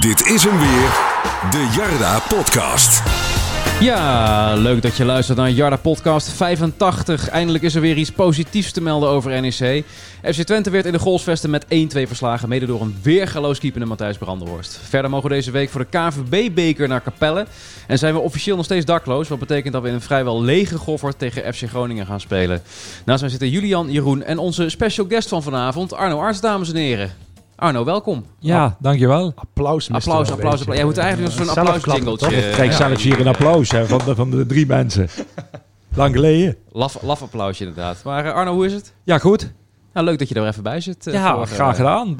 Dit is hem weer, de Jarda Podcast. Ja, leuk dat je luistert naar Jarda Podcast 85. Eindelijk is er weer iets positiefs te melden over NEC. FC Twente werd in de Golsvesten met 1-2 verslagen, mede door een weergaloos keepende Matthijs Brandenhorst. Verder mogen we deze week voor de KVB-beker naar Capelle. En zijn we officieel nog steeds dakloos, wat betekent dat we in een vrijwel lege Goffert tegen FC Groningen gaan spelen. Naast mij zitten Julian, Jeroen en onze special guest van vanavond, Arno Arts, dames en heren. Arno, welkom. Ja, dankjewel. Applaus, Mr. Applaus, applaus, applaus. Jij moet eigenlijk zo'n Zelf applaus klappen, jingletje. toch? Krijg zelfs hier een applaus hè, van, de, van de drie mensen. Lang geleden. Laf, laf applausje inderdaad. Maar eh, Arno, hoe is het? Ja, goed. Nou, leuk dat je er even bij zit. eh, Ja, voor, eh, graag gedaan.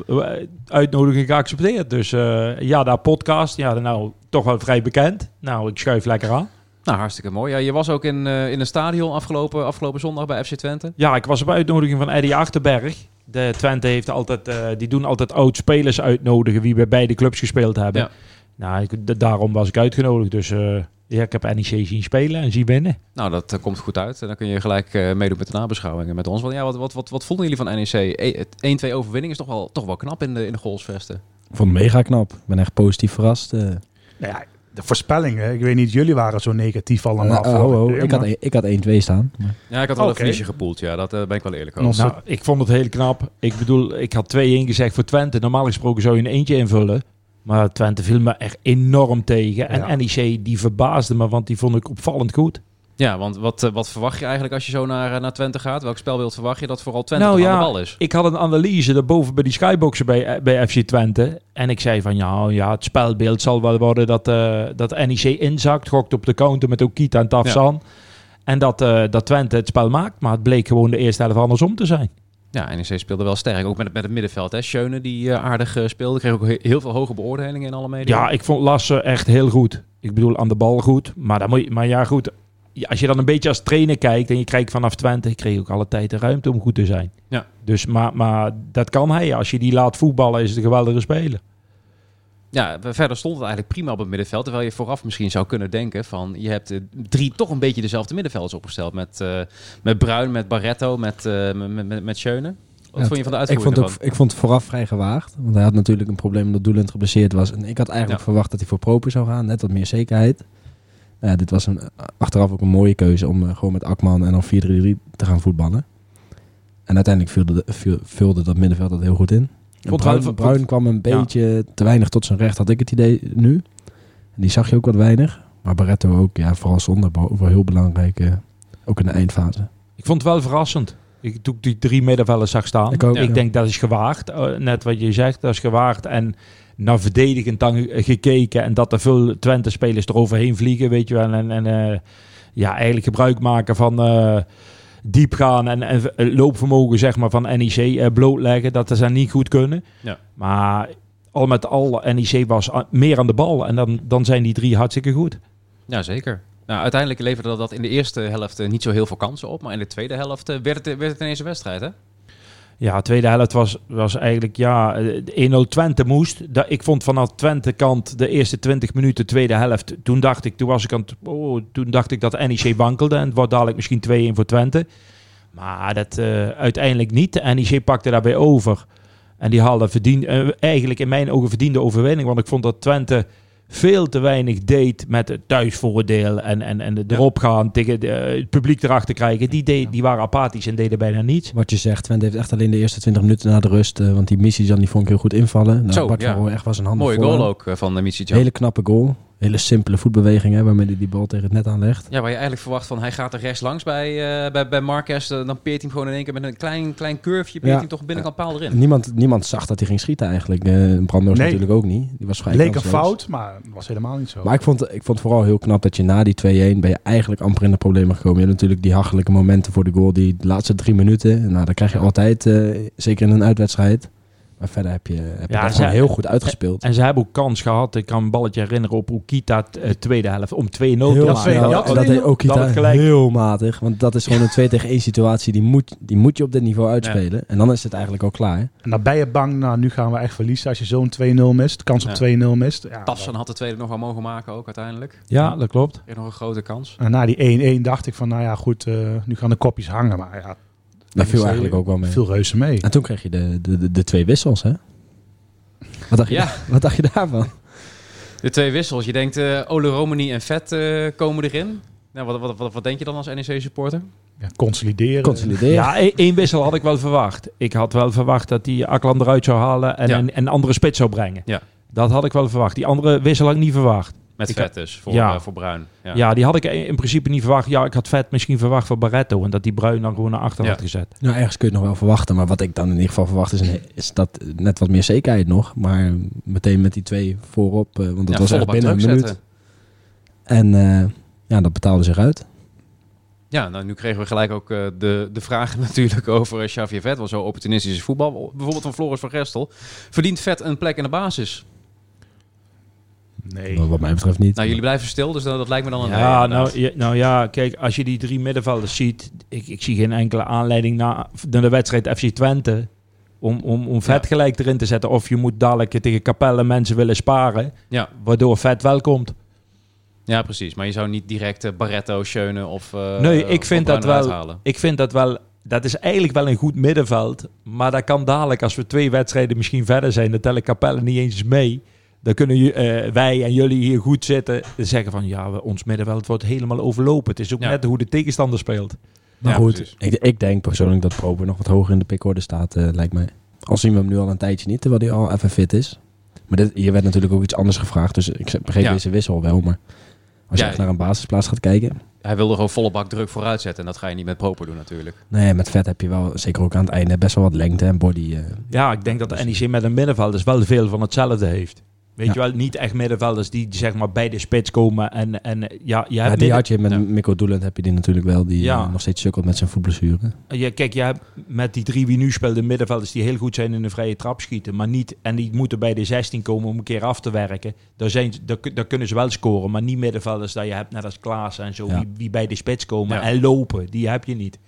Uitnodiging geaccepteerd. Dus eh, ja, daar podcast. Ja, nou toch wel vrij bekend. Nou, ik schuif lekker aan. Nou, hartstikke mooi. Ja, je was ook in, eh, in een stadion afgelopen, afgelopen zondag bij FC Twente. Ja, ik was op uitnodiging van Eddie Achterberg. De Twente heeft altijd, eh, die doen altijd oud-spelers uitnodigen wie bij beide clubs gespeeld hebben. Ja. Nou, ik, daarom was ik uitgenodigd. Dus eh, ja, ik heb NEC zien spelen en zien winnen. Nou, dat komt goed uit. En dan kun je gelijk eh, meedoen met de nabeschouwingen met ons. Want ja, wat, wat, wat, wat vonden jullie van NEC? E- het 1-2 overwinning is toch wel, toch wel knap in de, in de goalsvesten. Ik vond het mega knap. Ik ben echt positief verrast. eh. Nou ja, de voorspellingen, ik weet niet, jullie waren zo negatief allemaal. Eh, oh, oh, ik had, e- ik had 1-2 staan. Maar- Ja, ik had wel een verliesje gepoeld. Ja, dat eh, ben ik wel eerlijk over. Nou, ik vond het heel knap. Ik bedoel, ik had 2-1 gezegd voor Twente. Normaal gesproken zou je een eentje invullen. Maar Twente viel me echt enorm tegen. En Ja. NEC, die verbaasde me, want die vond ik opvallend goed. Ja, want wat, eh, wat verwacht je eigenlijk als je zo naar, eh, naar Twente gaat? Welk spelbeeld verwacht je dat vooral Twente Nou aan de bal is? Ik had een analyse daarboven bij die skyboxen bij, eh, bij FC Twente. En ik zei van, ja, ja het spelbeeld zal wel worden dat, eh, dat NEC inzakt. Gokt op de counter met Okita en Tafsan. En dat, dat Twente het spel maakt. Maar het bleek gewoon de eerste helft andersom te zijn. Ja, NEC speelde wel sterk. Ook met het, met het middenveld. Hè. Schöne die aardig speelde. Kreeg ook he- heel veel hoge beoordelingen in alle media. Ja, ik vond Lasse echt heel goed. Ik bedoel, aan de bal goed. Maar, dan moet je, maar ja, goed. Ja, Als je dan een beetje als trainer kijkt en je kijkt vanaf Twente, ik kreeg ook alle tijd de ruimte om goed te zijn. Ja. Dus, maar, maar dat kan hij. Als je die laat voetballen, is het een geweldige speler. Ja, verder stond het eigenlijk prima op het middenveld. Terwijl je vooraf misschien zou kunnen denken van... je hebt eh, drie toch een beetje dezelfde middenvelders opgesteld. Met, eh, met Bruin, met Barretto, met, eh met, met, met Schöne. Wat Ja, vond je van de ik uitvoering vond, ook, ervan? ik vond het vooraf vrij gewaagd. Want hij had natuurlijk een probleem omdat Doelend geblesseerd was. En ik had eigenlijk Ja. verwacht dat hij voor Proper zou gaan. Net wat meer zekerheid. Ja, dit was een, achteraf ook een mooie keuze om eh, gewoon met Akman en dan 4-3-3 te gaan voetballen. En uiteindelijk vulde, de- vul- vulde dat middenveld dat heel goed in. Bruin, Bruin kwam een Ja. beetje te weinig tot zijn recht, had ik het idee nu. En die zag je ook wat weinig. Maar Barretto ook, ja, vooral zonder, wel heel belangrijk. eh, ook in de eindfase. Ik vond het wel verrassend. Ik, ik die drie middenvelders zag staan. Ik ook, ik ja. denk dat is gewaagd. Eh, net wat je zegt, dat is gewaagd. En naar verdedigend dan gekeken. En dat er veel Twente-spelers eroverheen vliegen, weet je wel. En, en eh, ja, eigenlijk gebruik maken van eh, diep gaan en, en loopvermogen zeg maar, van NEC eh, blootleggen. Dat ze niet goed kunnen. Ja. Maar al met al, NEC was meer aan de bal. En dan, dan zijn die drie hartstikke goed. Ja, zeker. Nou, uiteindelijk leverde dat, in de eerste helft niet zo heel veel kansen op. Maar in de tweede helft werd, het, werd het ineens een wedstrijd, hè? Ja, de tweede helft was, was eigenlijk, ja, eh, de 1-0 Twente moest. Dat, ik vond vanaf Twente kant de eerste 20 minuten, tweede helft, toen dacht ik, toen was ik aan oh, toen dacht ik dat NEC wankelde en het wordt dadelijk misschien 2-1 voor Twente. Maar dat eh, uiteindelijk niet. De NEC pakte daarbij over. En die hadden verdiend, eh, eigenlijk in mijn ogen verdiende overwinning. Want ik vond dat Twente veel te weinig deed met het thuisvoordeel en, en, en erop gaan tegen de, eh, het publiek erachter krijgen. Die, deed, die waren apathisch en deden bijna niets. Wat je zegt, Twente heeft echt alleen de eerste 20 minuten na de rust. eh, want die missie dan die vond ik heel goed invallen. Nou, Zo, Bart ja. van Rooij echt was een handen Mooie goal ook eh, van uh, Michi Hele knappe goal. Hele simpele voetbeweging hè, waarmee hij die bal tegen het net aanlegt. Ja, waar je eigenlijk verwacht van hij gaat er rechts langs bij, uh, bij, bij Marquez. Uh, dan peert hij hem gewoon in één keer met een klein, klein curveje. Peert Ja. hij hem toch binnenkant paal erin. Niemand, niemand zag dat hij ging schieten eigenlijk. Uh, Nee. natuurlijk ook niet. Die was vrij Leek een kansloos. fout, maar het was helemaal niet zo. Maar ik vond, ik vond vooral heel knap dat je na die 2-1 ben je eigenlijk amper in de problemen gekomen. Je hebt natuurlijk die hachelijke momenten voor de goal, die laatste drie minuten. Nou, dat krijg je altijd, eh, zeker in een uitwedstrijd. Maar verder heb je, heb je Ja, dat zij- heel goed uitgespeeld. En ze hebben ook kans gehad. Ik kan een balletje herinneren op Ukita t- eh, tweede helft om 2-0 Heel te Ja, snel. ja, en dat deed ook dat Kita het gelijk- heel matig. Want dat is gewoon een 2 tegen 1 situatie. Die moet, die moet je op dit niveau uitspelen. En dan is het eigenlijk al klaar. En dan ben je bang, nou nu gaan we echt verliezen als je zo'n 2-0 mist. Kans op Ja. 2-0 mist. Ja, Tassan had de tweede nog wel mogen maken ook uiteindelijk. Ja, dat klopt. Nog een grote kans. En na die 1-1 dacht ik van, nou ja goed, eh, nu gaan de kopjes hangen. Maar ja, Dat viel eigenlijk ook wel mee. Veel reuze mee. En toen kreeg je de, de, de, de twee wissels, hè? Wat dacht je, Ja. wat dacht je daarvan? De twee wissels. Je denkt eh Ole Romani en Vet eh, komen erin. Nou, wat, wat, wat, wat denk je dan als NEC-supporter? Ja, consolideren. Consolideren. Ja, één- één wissel had ik wel verwacht. Ik had wel verwacht dat hij Akland eruit zou halen en Ja. een, een andere spits zou brengen. Ja. Dat had ik wel verwacht. Die andere wissel had ik niet verwacht. Met Ik- Vet dus, voor, Ja. eh, voor Bruin. Ja. Ja. die had ik in principe niet verwacht. Ja, ik had vet misschien verwacht voor Barretto. En dat die Bruin dan gewoon naar achter Ja. had gezet. Nou, ergens kun je het nog wel verwachten. Maar wat ik dan in ieder geval verwacht is, een, is dat net wat meer zekerheid nog. Maar meteen met die twee voorop. eh, want dat Ja, was echt bak binnen een minuut. zetten. En eh, ja, dat betaalde zich uit. Ja, nou nu kregen we gelijk ook eh, de, de vraag natuurlijk over Xavier Vet. Wel zo opportunistisch is voetbal. Bijvoorbeeld van Floris van Gestel. Verdient Vet een plek in de basis? Nee. Wat mij betreft niet. Nou, jullie blijven stil, dus dat, dat lijkt me dan een Ja, nee, nou, ja, nou ja, kijk, als je die drie middenvelders ziet. Ik, ik zie geen enkele aanleiding na, naar de wedstrijd FC Twente. Om, om, om vet Ja. gelijk erin te zetten. Of je moet dadelijk tegen Capelle mensen willen sparen. Ja. Waardoor vet wel komt. ja, precies. Maar je zou niet direct eh, Barretto, Schöne of eh, Nee, ik vind dat wel-. Ik vind dat wel. Dat is eigenlijk wel een goed middenveld. Maar dat kan dadelijk, als we twee wedstrijden misschien verder zijn, dan tellen Capelle niet eens mee. Dan kunnen eh, wij en jullie hier goed zitten en zeggen van ja, we- ons middenveld wordt helemaal overlopen. Het is ook Ja. net hoe de tegenstander speelt. Maar Ja, goed, ik, ik denk persoonlijk dat Proper nog wat hoger in de pickorde staat, eh, lijkt mij. Al zien we hem nu al een tijdje niet, terwijl hij al even fit is. Maar dit, hier werd natuurlijk ook iets anders gevraagd, dus ik begreep Ja. deze wissel wel. Maar als je echt naar een basisplaats gaat kijken... Hij wilde gewoon volle bak druk vooruit zetten. En dat ga je niet met Proper doen natuurlijk. Nee, met vet heb je wel, zeker ook aan het einde, best wel wat lengte en body. eh. Ja, ik denk dat de NEC met een middenvelders wel veel van hetzelfde heeft. Weet Ja. je wel, niet echt middenvelders die zeg maar bij de spits komen. En, en ja, je Ja, hebt die midden- had je met Ja. Mikko Doelend heb je die natuurlijk wel, die Ja. eh, nog steeds sukkelt met zijn voetblessure. Je, kijk, je hebt met die drie wie nu speelden middenvelders die heel goed zijn in een vrije trap schieten. Maar niet, en die moeten bij de 16 komen om een keer af te werken. Daar, zijn, daar, kun- daar kunnen ze wel scoren. Maar niet middenvelders dat je hebt, net als Klaas en zo, Ja. die, die bij de spits komen Ja. en lopen. Die heb je niet.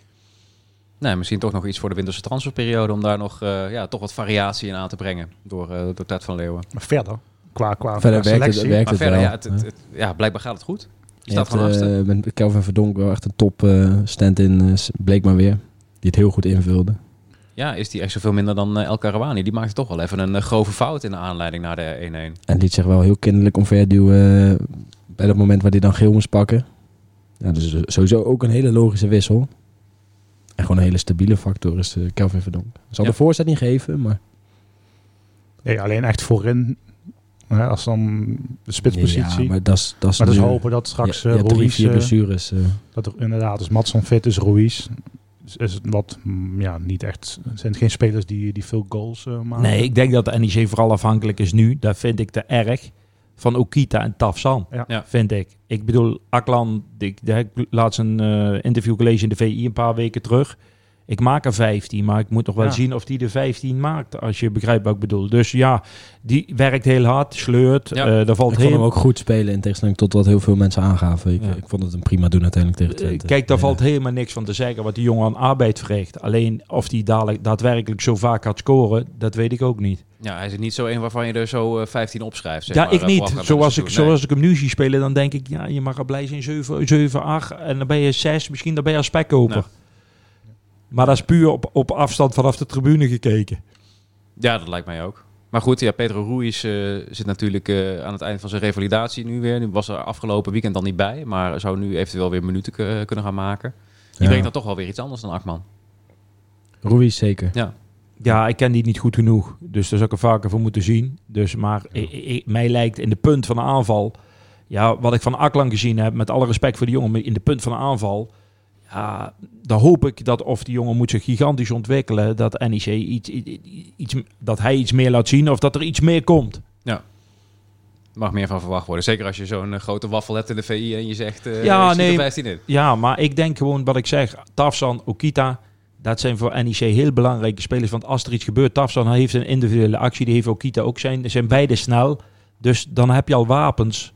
Nee, misschien toch nog iets voor de winterse transferperiode. Om daar nog eh, ja, toch wat variatie in aan te brengen. Door, eh door Ted van Leeuwen. Maar verder, qua, qua, Verder qua werkt het, selectie. werkt Maar het verder, wel. ja, het, het- het- ja, blijkbaar gaat het goed. Je staat gewoon eh, met Kelvin Verdonk wel echt een top eh, stand-in, eh, bleek maar weer. Die het heel goed invulde. Ja, is die echt zoveel minder dan eh El Karawani. Die maakte toch wel even een grove fout in de aanleiding naar de 1-1. En liet zich wel heel kinderlijk omverduwen bij dat moment waar hij dan geel moest pakken. Ja, dus sowieso ook een hele logische wissel. En gewoon een hele stabiele factor is Kelvin Verdonk. Zal Ja. de voorzet niet geven, maar... Nee, alleen echt voorin. Hè, als dan de spitspositie. Ja, maar dat is... Dat is maar dus hopen dat straks je, eh je hebt drie, Ruiz, vier eh, blessures. eh. dat er inderdaad, als Matson fit is, Ruiz, is, is het wat, mm, ja, niet echt, het zijn geen spelers die, die veel goals eh, maken. Nee, ik denk dat de NEC vooral afhankelijk is nu. Dat vind ik te erg. Van Okita en Tafsan. Ja. Ja. Vind ik. Ik bedoel, Aklan, ik, daar heb ik laatst een eh, interview gelezen in de VI een paar weken terug. Ik maak er 15, maar ik moet nog wel Ja. zien of die de 15 maakt. Als je begrijpt wat ik bedoel. Dus ja, die werkt heel hard, sleurt. Ja. eh daar valt Ik vond hem ook goed spelen in tegenstelling tot wat heel veel mensen aangaven. Ik, Ja. ik vond het een prima doen uiteindelijk tegen Eh, Twente. Kijk, daar Ja. valt helemaal niks van te zeggen wat die jongen aan arbeid verricht. Alleen of die dadelijk daadwerkelijk zo vaak gaat scoren, dat weet ik ook niet. Ja, hij is niet zo een waarvan je er zo eh, 15 opschrijft. Zeg ja, maar, ik eh, niet. Zoals het ik, zoals ik hem nu zie spelen, dan denk ik, ja, je mag er blij zijn 7, 7 8 en dan ben je 6, misschien dan ben je als spekkoper. Nee. Maar dat is puur op, op afstand vanaf de tribune gekeken. Ja, dat lijkt mij ook. Maar goed, ja, Pedro Ruiz eh, zit natuurlijk eh, aan het eind van zijn revalidatie nu weer. Nu was er afgelopen weekend dan niet bij, maar zou nu eventueel weer minuten k- kunnen gaan maken. Die Ja. brengt dan toch wel weer iets anders dan Akman. Ruiz zeker. Ja, Ja, ik ken die niet goed genoeg. Dus daar zou ik er vaker voor moeten zien. Dus, maar mij lijkt in de punt van de aanval... Ja, wat ik van Aklan gezien heb, met alle respect voor die jongen... maar in de punt van de aanval... Ja, dan hoop ik dat of die jongen moet zich gigantisch ontwikkelen... dat NEC iets, iets, iets, dat hij iets meer laat zien of dat er iets meer komt. mag meer van verwacht worden. Zeker als je zo'n eh, grote waffel hebt in de VI en je zegt, eh Ja, ja, nee. nee. er 15 in. Ja, maar ik denk gewoon wat ik zeg. Tafsan, Okita, dat zijn voor NEC heel belangrijke spelers. Want als er iets gebeurt, Tafsan heeft een individuele actie. Die heeft Okita ook zijn. zijn beide snel. Dus dan heb je al wapens.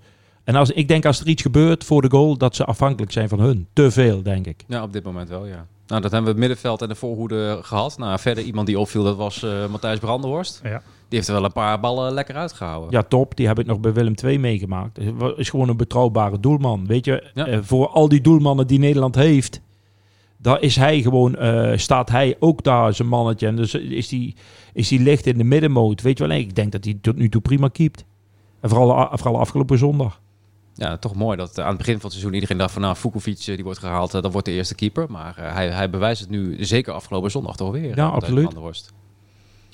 En als, ik denk als er iets gebeurt voor de goal, dat ze afhankelijk zijn van hun. Te veel, denk ik. Ja, op dit moment wel, ja. Nou, dat hebben we het middenveld en de voorhoede gehad. Nou, verder iemand die opviel, dat was eh Matthijs Brandenhorst. Ja. Die heeft er wel een paar ballen lekker uitgehouden. Ja, top. Die heb ik nog bij Willem II meegemaakt. Is gewoon een betrouwbare doelman. Weet je, Ja. eh, voor al die doelmannen die Nederland heeft, daar is hij gewoon, eh, staat hij ook daar zijn mannetje. En dus is die, is die licht in de middenmoot. Weet je wel, ik denk dat hij tot nu toe prima keept. En vooral, vooral afgelopen zondag. Ja, toch mooi dat aan het begin van het seizoen iedereen dacht van nou, Vukovic eh, die wordt gehaald, eh, dat wordt de eerste keeper. Maar eh, hij, hij bewijst het nu zeker afgelopen zondag toch weer. Ja, absoluut.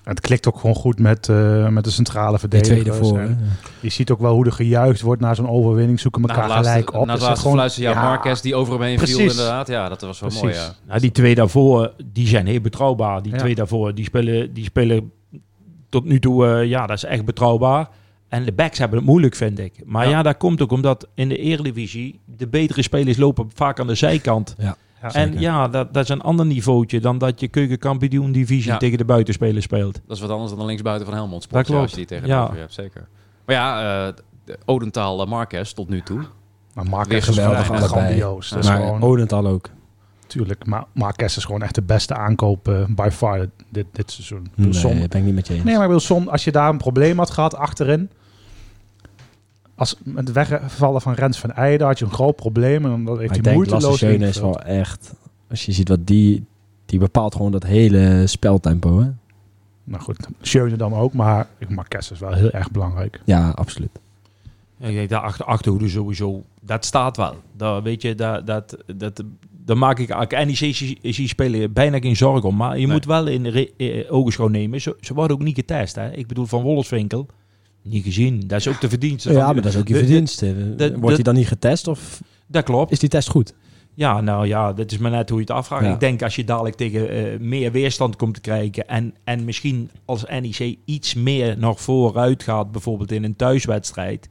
Het klikt ook gewoon goed met, eh, met de centrale verdedigers. voor. Je ziet ook wel hoe er gejuicht wordt na zo'n overwinning. Zoeken Na elkaar laatste- gelijk op. Na Het gewoon- fluitsen, ja, Marquez die over hem heen viel inderdaad. Ja, dat was wel Precies. mooi. Ja. Nou, die twee daarvoor, die zijn heel betrouwbaar. Die Ja. twee daarvoor, die spelen, die spelen tot nu toe, eh, ja, dat is echt betrouwbaar. En de backs hebben het moeilijk, vind ik. Maar Ja. ja, dat komt ook omdat in de Eredivisie de betere spelers lopen vaak aan de zijkant. Ja, Ja, en ja, dat, dat is een ander niveautje dan dat je keukenkampioen divisie Ja. tegen de buitenspelers speelt. Dat is wat anders dan de linksbuiten van Helmond Sport. Dat klopt. ja, Als je die tegenover Ja. je hebt, zeker. Maar ja, eh, Odenthal eh, Marquez tot nu toe. Maar Weer Marquez is geweldig allebei. grandioos. Dat is Maar gewoon, Odental ook. tuurlijk, maar Marquez is gewoon echt de beste aankoop eh, by far dit, dit seizoen. Ik Nee, dat ben ik niet met je eens. Nee, maar ik bedoel, Son, als je daar een probleem had gehad achterin. Als met het wegvallen van Rens van Eijden had je een groot probleem. En dan heeft Maar ik hij moeiteloos Schöne is wel echt... Als je ziet wat die... Die bepaalt gewoon dat hele speltempo, hè? Nou goed, Schöne dan ook. Maar Marquez is wel heel erg belangrijk. Ja, absoluut. Ja, ik denk, de achter, achterhoede sowieso, dat staat wel. Dat, weet je, dat, dat, dat, daar maak ik eigenlijk NEC zie- zie spelen bijna geen zorgen om. Maar je Nee. moet wel in eh, ogenschouw nemen. Ze, ze worden ook niet getest. Hè. Ik bedoel, van Wolfswinkel, niet gezien. Dat is ook de verdienste. Ja, van- maar dat is ook je verdienste. Wordt hij dan niet getest of Dat klopt. is die test goed? Ja, nou ja, dat is maar net hoe je het afvraagt. Ja. Ik denk als je dadelijk tegen eh, meer weerstand komt te krijgen en, en misschien als NEC iets meer nog vooruit gaat, bijvoorbeeld in een thuiswedstrijd,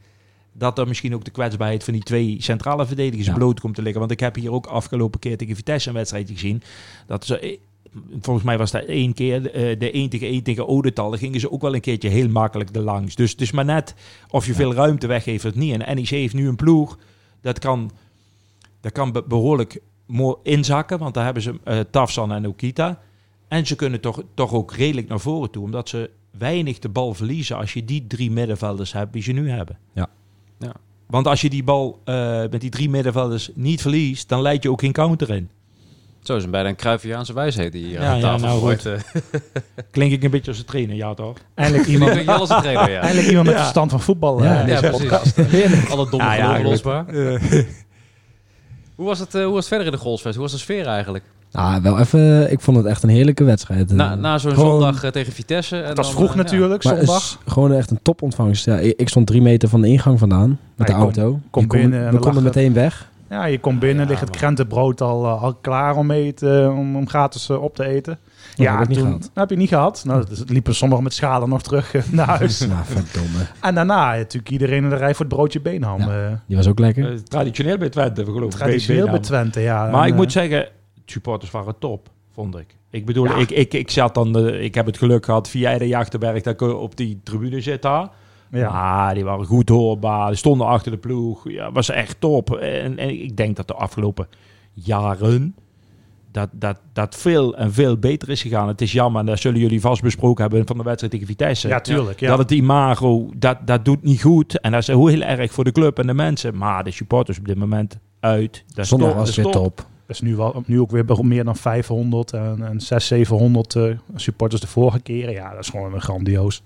dat er misschien ook de kwetsbaarheid van die twee centrale verdedigers Ja. bloot komt te liggen. Want ik heb hier ook afgelopen keer tegen Vitesse een wedstrijdje gezien. Dat ze, volgens mij was dat één keer, eh, de 1 tegen 1 tegen daar gingen ze ook wel een keertje heel makkelijk erlangs. Dus het is maar net of je veel ruimte weggeeft of niet. En NEC heeft nu een ploeg, dat kan, dat kan be- behoorlijk mooi inzakken, want daar hebben ze eh Tafsan en Okita. En ze kunnen toch, toch ook redelijk naar voren toe, omdat ze weinig de bal verliezen als je die drie middenvelders hebt die ze nu hebben. Ja. Ja. Want als je die bal eh, met die drie middenvelders niet verliest, dan leid je ook geen counter in. Zo is een bijna een Cruyffiaanse wijsheid die hier Ja, aan ja, tafel nou gooit. goed. eh. Klink ik een beetje als een trainer, ja toch? Eindelijk Iemand je als een trainer, ja. eindelijk iemand met Ja. verstand van voetbal. Ja, eh, Ja, podcast. Alle domme Ja, ja, losbaar. Hoe was, het, eh, hoe was het verder in de Goldsfest? Hoe was de sfeer eigenlijk? Nou, wel even... Ik vond het echt een heerlijke wedstrijd. Na, na zo'n Gewoon- zondag tegen Vitesse. En Het was dan, vroeg natuurlijk, Maar zondag. is gewoon echt een topontvangst. Ja, ik, ik stond drie meter van de ingang vandaan met Ja, de auto. komt Je kon- binnen en we er konden meteen weg. Ja, je komt binnen, Ja, ligt het maar- krentenbrood al, eh, al klaar om, eten, om, om gratis eh, op te eten. dat heb ik niet toen gehad. dat heb je niet gehad. Nou, dus liepen sommigen met schalen nog terug eh, naar huis. Nou, verdomme. en daarna eh, natuurlijk iedereen in de rij voor het broodje beenham. Ja. eh, Die was ook lekker. Eh, traditioneel bij Twente, geloof ik. traditioneel bij. Twente, ja. Maar En, ik eh, moet zeggen, supporters waren top, vond ik. Ik bedoel, Ja. ik, ik, ik zat dan, de, ik heb het geluk gehad via de Jachterberg dat ik op die tribune zit daar. Ja. Maar die waren goed hoorbaar, die stonden achter de ploeg. Ja, was echt top. En, en ik denk dat de afgelopen jaren dat, dat, dat veel en veel beter is gegaan. Het is jammer, en dat zullen jullie vast besproken hebben van de wedstrijd tegen Vitesse. ja, tuurlijk. Ja. Dat het imago, dat, dat doet niet goed. En dat is heel erg voor de club en de mensen. Maar de supporters op dit moment uit. Dat is Zondag top, was dat weer top. top. Er is nu, wel, nu ook weer meer dan 500 en, en 600, 700 eh, supporters de vorige keren. Ja, dat is gewoon een grandioos.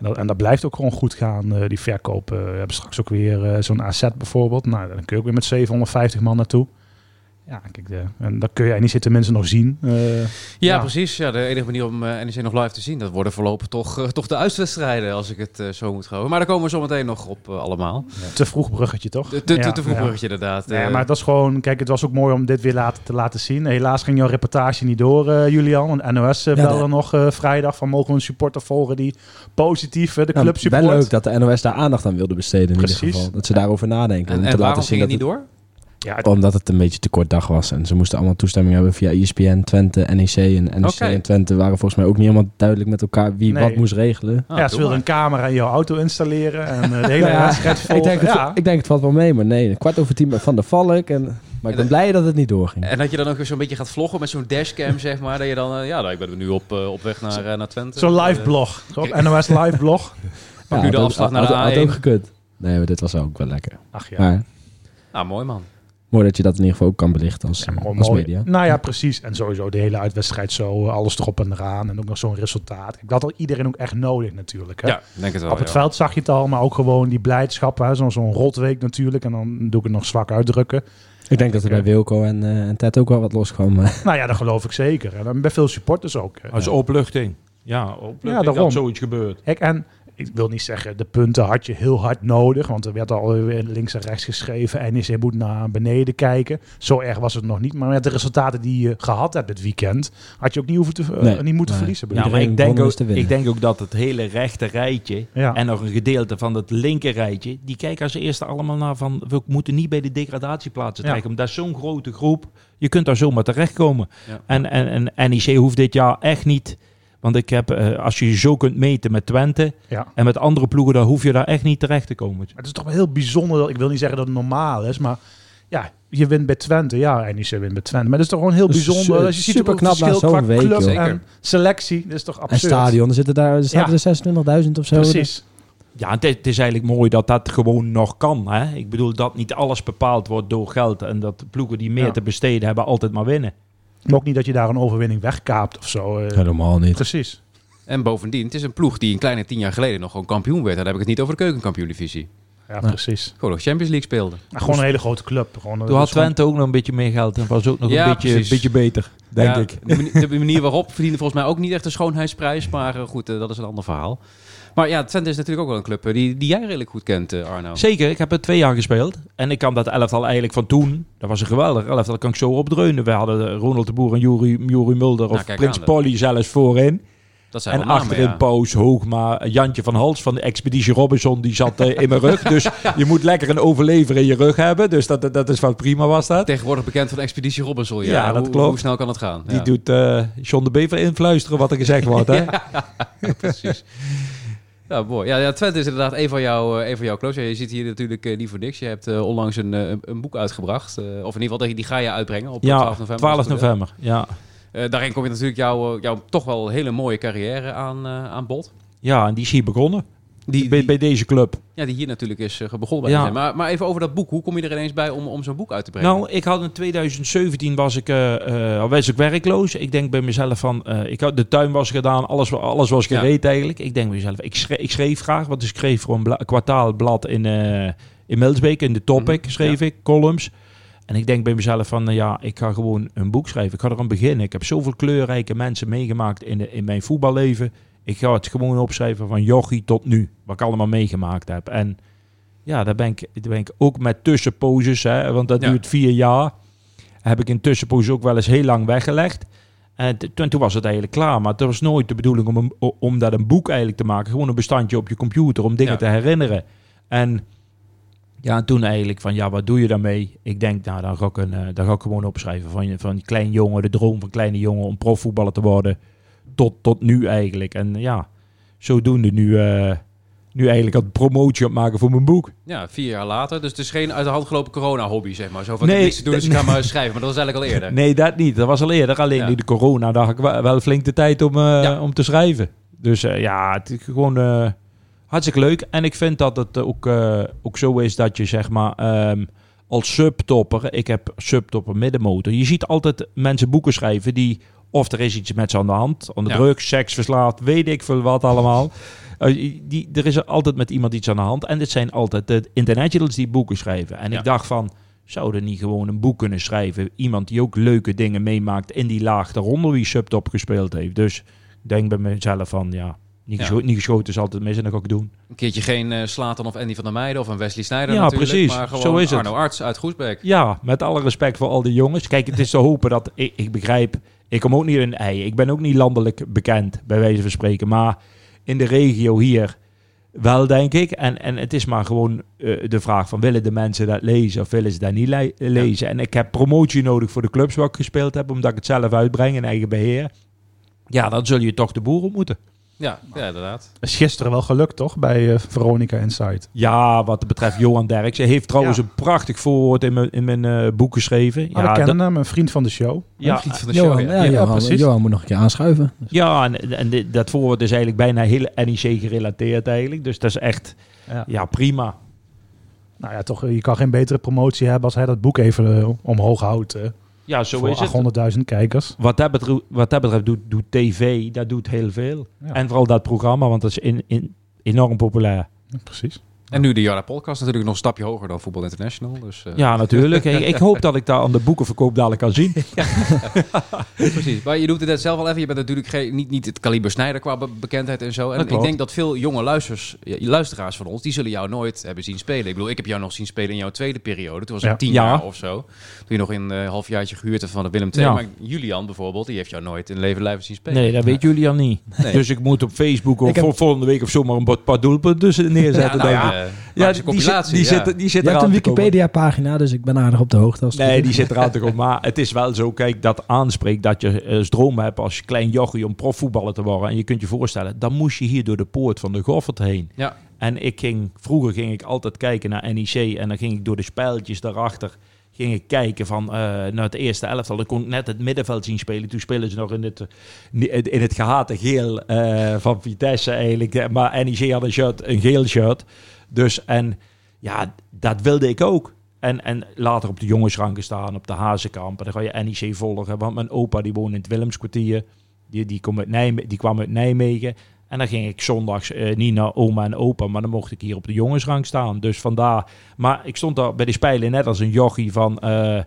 En dat, en dat blijft ook gewoon goed gaan, eh, die verkoop. Eh, we hebben straks ook weer eh, zo'n AZ bijvoorbeeld. Nou, dan kun je ook weer met 750 man naartoe. Ja, kijk, de, en dat kun je niet zitten mensen nog zien. Eh, Ja, Ja. precies. Ja, de enige manier om eh, NEC nog live te zien, dat worden voorlopig toch, eh, toch de uitwedstrijden, als ik het eh, zo moet houden. Maar daar komen we zo meteen nog op allemaal. te vroeg bruggetje, toch? Te, te, Ja, te vroeg ja. bruggetje inderdaad. Eh, maar dat is gewoon... Kijk, het was ook mooi om dit weer te laten zien. Helaas ging jouw reportage niet door, eh, Julian. Want NOS uh, Ja, belde de- nog eh, vrijdag van mogen we een supporter volgen die positief de Nou, club support. wel leuk dat de NOS daar aandacht aan wilde besteden in Precies. ieder geval. Dat ze daarover nadenken. en, en waarom laten zien ging het dat niet door? Ja, het- Omdat het een beetje te kort dag was. En ze moesten allemaal toestemming hebben via ESPN, Twente, NEC. En NEC en Twente waren volgens mij ook niet helemaal duidelijk met elkaar wie Nee. wat moest regelen. Ah, ja, ze wilden een camera in jouw auto installeren en eh, de hele ja, ik, denk het, ja. ik denk het valt wel mee, maar nee. Kwart over tien van de Valk. En, maar ik ben blij dat het niet doorging. En dat je dan ook weer zo'n beetje gaat vloggen met zo'n dashcam, zeg maar. Dat je dan, eh, ja, nou, ik ben nu op, eh, op weg naar, naar Twente. Zo'n live blog. Zo'n NOS live blog. Pak nu de had- afslag naar had- de had A1. ook gekund. Nee, maar dit was ook wel lekker. Ach ja. Maar Nou, mooi man. Mooi dat je dat in ieder geval ook kan belichten als, Ja, als mooi. media. Nou ja, precies. En sowieso de hele uitwedstrijd zo, eh, alles erop en eraan. En ook nog zo'n resultaat. Ik had al iedereen ook echt nodig natuurlijk. Hè? Ja, ik denk het wel. Op het ja. veld zag je het al, maar ook gewoon die blijdschap. Zo'n rotweek natuurlijk. En dan doe ik het nog zwak uitdrukken. Ik denk dat er bij Wilco en, eh, en Ted ook wel wat loskwam. eh. Nou ja, dat geloof ik zeker. En dan bij veel supporters ook. hè. Als opluchting. Ja, opluchting Ja, daarom. dat zoiets gebeurt. Kijk, en ik wil niet zeggen, de punten had je heel hard nodig. Want er werd al weer links en rechts geschreven. NEC moet naar beneden kijken. Zo erg was het nog niet. Maar met de resultaten die je gehad hebt dit weekend... had je ook niet, hoeven te, eh, Nee, niet moeten nee. verliezen. Ja, maar Iedereen ik denk, ook, ik denk ook dat het hele rechte rijtje Ja. en nog een gedeelte van het linker rijtje, die kijken als eerste allemaal naar van we moeten niet bij de degradatieplaatsen Ja. trekken. Want dat is zo'n grote groep. Je kunt daar zomaar terechtkomen. Ja. En, en, en NEC hoeft dit jaar echt niet. Want ik heb, eh, als je je zo kunt meten met Twente ja. en met andere ploegen, dan hoef je daar echt niet terecht te komen. Het is toch wel heel bijzonder. dat- Ik wil niet zeggen dat het normaal is, maar ja, je wint bij Twente. Ja, NEC wint bij Twente. Maar het is toch gewoon heel Dat bijzonder. su- Als je ziet ook het superknap na verschil qua zo'n week, club joh. En selectie. Dat is toch En absurd. stadion, er zitten daar er zaten Ja. er 26.000 of zo. Precies. Ja, het, het is eigenlijk mooi dat dat gewoon nog kan. Hè? Ik bedoel dat niet alles bepaald wordt door geld en dat de ploegen die meer Ja. te besteden hebben altijd maar winnen. Maar ook niet dat je daar een overwinning wegkaapt of zo. eh. Helemaal niet. Precies. En bovendien, het is een ploeg die een kleine tien jaar geleden nog gewoon kampioen werd. Dan heb ik het niet over de keukenkampioen-divisie. Ja, Ja. precies. Gewoon nog Champions League speelde. Maar gewoon een hele grote club. Gewoon, Toen dat had gewoon- Twente ook nog een beetje meer geld en was ook nog Ja, een beetje, precies. beetje beter, denk Ja, ik. De manier, de manier waarop verdiende volgens mij ook niet echt een schoonheidsprijs. Maar eh, goed, eh, dat is een ander verhaal. Maar ja, Twente is natuurlijk ook wel een club eh, die, die jij redelijk goed kent, eh, Arno. Zeker, ik heb er twee jaar gespeeld. En ik kan dat elftal eigenlijk van toen. Dat was een geweldig elftal, kan ik zo opdreunen. We hadden eh, Ronald de Boer en Juri, Juri Mulder Nou, of kijk Prins Polly zelfs voorin. Dat zijn En namen, achterin ja. Paus, Hoogma, Jantje van Hals van de Expeditie Robinson. Die zat in mijn rug. Dus je moet lekker een overlever in je rug hebben. Dus dat, dat is wat prima was dat. Tegenwoordig bekend van Expeditie Robinson. Ja, Ja, dat hoe, klopt. Hoe snel kan het gaan? Die doet John de Bever influisteren wat er gezegd wordt. Hè? precies. Ja, mooi. Ja, ja, Twente is inderdaad een van jouw, eh, een van jouw clubs. Ja, je zit hier natuurlijk eh, niet voor niks. Je hebt eh, onlangs een, een, boek uitgebracht. of in ieder geval, die- die ga je uitbrengen op Ja, 12 november. 12 als het goed is. november. Ja. Daarin kom je natuurlijk jouw, jouw toch wel hele mooie carrière aan, aan bod. ja, en die is hier begonnen. Die, Bij, bij deze club. ja, die hier natuurlijk is eh, begonnen bij Ja. Maar, maar even over dat boek. Hoe kom je er ineens bij om, om zo'n boek uit te brengen? Nou, ik had in 2017 was ik, al was ik werkloos. Ik denk bij mezelf van, ik had, de tuin was gedaan, alles, alles was Ja. gereed eigenlijk. Ik denk bij mezelf, ik schreef, ik schreef graag, want ik schreef voor een bla- kwartaalblad in, eh in Milsbeek, in de Topic Mhm, schreef ik, columns. En ik denk bij mezelf van, nou ja, ik ga gewoon een boek schrijven. Ik ga er aan beginnen. Ik heb zoveel kleurrijke mensen meegemaakt in, de, in mijn voetballeven. Ik ga het gewoon opschrijven van jochie tot nu, wat ik allemaal meegemaakt heb. En ja, daar ben ik, daar ben ik ook met tussenposes, hè, want dat Ja. duurt vier jaar. Heb ik in tussenposes ook wel eens heel lang weggelegd. En toen, toen was het eigenlijk klaar. Maar het was nooit de bedoeling om, een, om dat een boek eigenlijk te maken. Gewoon een bestandje op je computer om dingen Ja. te herinneren. En ja, en toen eigenlijk van, ja, wat doe je daarmee? Ik denk, nou, dan ga ik, een, eh, dan ga ik gewoon opschrijven van, van klein jongen, de droom van kleine jongen om profvoetballer te worden. Tot, tot nu eigenlijk. En ja, zodoende nu, eh, nu eigenlijk het promotie aan het maken voor mijn boek. Ja, vier jaar later. Dus het is geen uit de hand gelopen corona-hobby, zeg maar. Zo van, Nee, niks te doen, dus ik ga maar schrijven. Maar dat was eigenlijk al eerder. Nee, dat niet. Dat was al eerder. Alleen Ja. nu de corona, daar had ik wel, flink de tijd om, eh, Ja. om te schrijven. Dus eh, ja, het is gewoon hartstikke leuk. En ik vind dat het ook, ook zo is dat je zeg maar ehm, als subtopper, ik heb subtopper middenmotor. Je ziet altijd mensen boeken schrijven die, of er is iets met ze aan de hand, aan de Ja. drugs, seks verslaafd, weet ik veel wat allemaal. Eh, die, er is er altijd met iemand iets aan de hand. En dit zijn altijd de internationals die boeken schrijven. En ik dacht van, zou er niet gewoon een boek kunnen schrijven? Iemand die ook leuke dingen meemaakt in die laag daaronder wie subtop gespeeld heeft. Dus ik denk bij mezelf van, ja, niet, Ja. gescho- niet geschoten is altijd mis en dat ga ik doen. Een keertje geen eh Slatan of Andy van der Meijden of een Wesley Sneijder Ja, natuurlijk. precies. Maar gewoon Zo is het. Arno Arts uit Groesbeek. Ja, met alle respect voor al die jongens. Kijk, het is te hopen dat... Ik, ik begrijp, ik kom ook niet in een ei. Ik ben ook niet landelijk bekend, bij wijze van spreken. Maar in de regio hier wel, denk ik. En, en het is maar gewoon eh, de vraag van... willen de mensen dat lezen of willen ze dat niet le- lezen? En ik heb promotie nodig voor de clubs waar ik gespeeld heb... omdat ik het zelf uitbreng in eigen beheer. Ja, dan zul je toch de boer ontmoeten. Ja, ja inderdaad. is gisteren wel gelukt, toch? Bij eh, Veronica Insight. Ja, wat betreft Johan Derksen. Hij heeft trouwens Ja. een prachtig voorwoord in mijn, in mijn eh, boek geschreven. Ja, we ja, kennen dat- hem, een vriend van de show. ja, Vriend van de Johan, show, ja, ja. Ja, Johan, precies. Johan moet nog een keer aanschuiven. Dus Ja, en, en dit- dat voorwoord is eigenlijk bijna heel NEC gerelateerd eigenlijk. Dus dat is echt Ja. ja, prima. Nou ja, toch, je kan geen betere promotie hebben als hij dat boek even eh, omhoog houdt. Ja, zo is het. 800.000 kijkers. Wat dat betreft, wat dat betreft doet, doet tv, dat doet heel veel. Ja. En vooral dat programma, want dat is in, in, enorm populair. Ja, precies. En nu de Jarda podcast natuurlijk nog een stapje hoger dan Voetbal International. Dus, eh, Ja, natuurlijk. ik, ik hoop dat ik daar aan de boekenverkoop dadelijk kan zien. Precies. Maar je doet het net zelf al even. Je bent natuurlijk geen, niet, niet het kaliber Snijder qua be- bekendheid en zo. En ik denk dat veel jonge luisters, ja, luisteraars van ons, die zullen jou nooit hebben zien spelen. Ik bedoel, ik heb jou nog zien spelen in jouw tweede periode. Toen was ik Ja. tien Ja. jaar of zo. Toen je nog een eh, halfjaartje gehuurd hebt van de Willem II. Ja. Maar Julian bijvoorbeeld, die heeft jou nooit in leven lijven zien spelen. Nee, dat weet jullie al niet. Nee. Dus ik moet op Facebook of heb- volgende week of zo maar een paar- doelpunten tussen neerzetten. nou denk ik. Ja, Ja, die, zit, die, ja. zit, die zit Je hebt eraan een. Wikipedia-pagina, dus ik ben aardig op de hoogte. Als Nee, die zit eraan te komen. Maar het is wel zo, kijk, dat aanspreekt dat je eh, droom hebt als klein jochie om profvoetballer te worden. En je kunt je voorstellen, dan moest je hier door de poort van de Goffert heen. Ja. En ik ging, vroeger ging ik altijd kijken naar NEC en dan ging ik door de spijltjes daarachter ging ik kijken van eh, naar het eerste elftal. Dan kon ik net het middenveld zien spelen. Toen spelen ze nog in het, in het gehate geel eh, van Vitesse eigenlijk. Maar NEC had een shirt, een geel shirt. Dus en ja, dat wilde ik ook. En, en later op de jongensranken staan, op de Hazenkamp. En dan ga je NEC volgen. Want mijn opa die woonde in het Willemskwartier. Die, die, kwam uit Nijme die kwam uit Nijmegen. En dan ging ik zondags eh, niet naar oma en opa, maar dan mocht ik hier op de jongensrang staan. Dus vandaar. Maar ik stond daar bij de spijlen net als een jochie van. eh,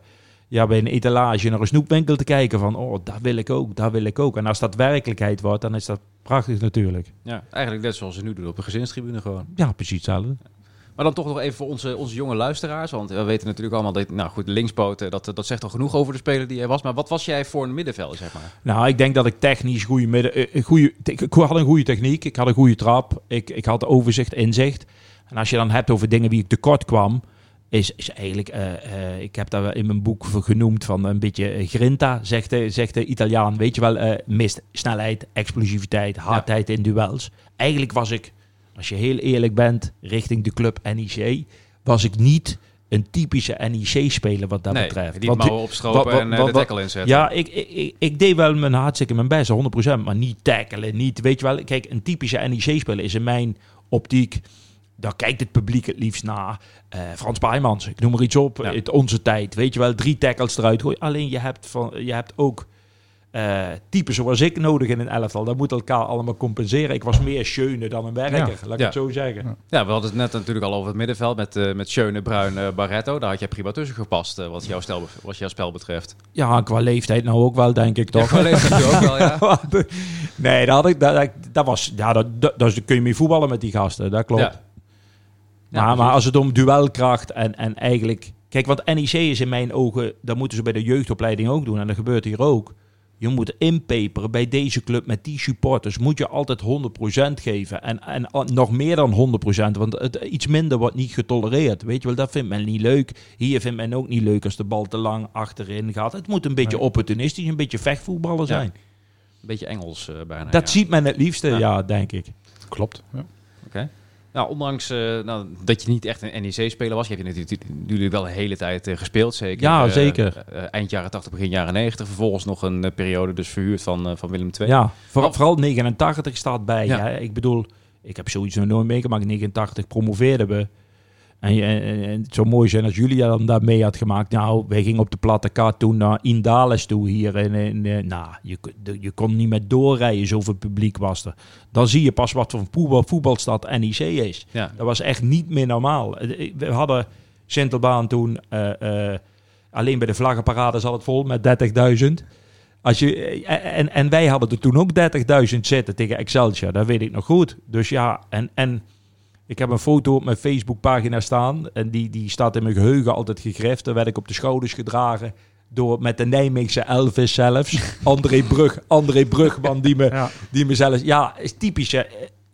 ja, bij een etalage naar een snoepwinkel te kijken van, oh, daar wil ik ook, daar wil ik ook. En als dat werkelijkheid wordt, dan is dat prachtig natuurlijk. Ja, eigenlijk net zoals ze nu doen op de gezinstribune gewoon. Ja, precies hetzelfde. Maar dan toch nog even voor onze, onze jonge luisteraars. Want we weten natuurlijk allemaal dat, nou goed, eh, dat, dat zegt al genoeg over de speler die hij was. Maar wat was jij voor een middenvelder, zeg maar? Nou, ik denk dat ik technisch goede midden, eh, een goede, ik had een goede techniek, ik had een goede trap, ik, ik had overzicht, inzicht. En als je dan hebt over dingen wie ik tekort kwam, is, is eigenlijk, eh, eh, ik heb daar in mijn boek voor genoemd van een beetje eh, grinta, zegt de, zegt de Italiaan. Weet je wel, mist snelheid, explosiviteit, hardheid in duels. Eigenlijk was ik, als je heel eerlijk bent, richting de club NEC, was ik niet een typische NEC-speler wat dat nee, betreft. die Want opstropen wat- wat- en de tackle inzetten. ja, ik, ik, ik, ik deed wel mijn hartstikke mijn best, 100%. Maar niet tackelen, niet... Weet je wel, kijk, een typische NEC-speler is in mijn optiek... Daar kijkt het publiek het liefst naar. Eh, Frans Baijmans, ik noem maar iets op. Ja. Het onze tijd, weet je wel. Drie tackles eruit gooien. Alleen je hebt, van, je hebt ook eh typen zoals ik nodig in een elftal. Dat moet elkaar allemaal compenseren. Ik was meer schöne dan een werker, Ja. laat ik Ja. het zo zeggen. Ja. Ja, we hadden het net natuurlijk al over het middenveld met, eh met Schöne, Bruin, eh, Barretto. Daar had jij prima tussen gepast wat, jouw stel, wat jouw spel betreft. Ja, qua leeftijd nou ook wel, denk ik toch. Ja, leeft dat ook wel, ja. nee, dat, had ik, dat, dat was... Ja, dat, dat, daar kun je mee voetballen met die gasten, dat klopt. Ja. Ja, maar, als het om duelkracht en, en eigenlijk... Kijk, want NEC is in mijn ogen... Dat moeten ze bij de jeugdopleiding ook doen. En dat gebeurt hier ook. Je moet inpeperen bij deze club met die supporters. Moet je altijd 100% geven. En, en nog meer dan 100%. Want het, iets minder wordt niet getolereerd. Weet je wel, dat vindt men niet leuk. Hier vindt men ook niet leuk als de bal te lang achterin gaat. Het moet een beetje Nee. opportunistisch, een beetje vechtvoetballen zijn. Een beetje Engels eh, bijna. Dat ja. ziet men het liefste, Ja. ja, denk ik. Klopt. Ja. Nou, ondanks eh, nou, dat je niet echt een NEC-speler was, je hebt je natuurlijk, wel de hele tijd eh, gespeeld, zeker. Ja, Eh, zeker. eind jaren 80, begin jaren 90. Vervolgens nog een periode dus verhuurd van, van Willem II. Ja, vooral, Oh. vooral 89 staat bij. Ja. Hè? Ik bedoel, ik heb zoiets nog nooit meegemaakt. 89 promoveerden we. En, en, en het zou mooi zijn als Julia dan daar mee had gemaakt. Nou, wij gingen op de platte kaart toen naar Indales toe hier. En, en, eh, nou, je, je kon niet meer doorrijden, zoveel publiek was er. Dan zie je pas wat voor voetbal, voetbalstad NEC is. Ja. Dat was echt niet meer normaal. Eh, We hadden Sintelbaan toen, eh, eh, alleen bij de vlaggenparade zat het vol met 30.000. Als je, eh, en, en wij hadden er toen ook 30.000 zitten tegen Excelsior, dat weet ik nog goed. Dus ja, en, en ik heb een foto op mijn Facebookpagina staan. En die, die staat in mijn geheugen altijd gegrift. Daar werd ik op de schouders gedragen door met de Nijmeegse Elvis zelfs. André Brug, André Brugman die me, Ja. die me zelfs... Ja, is typische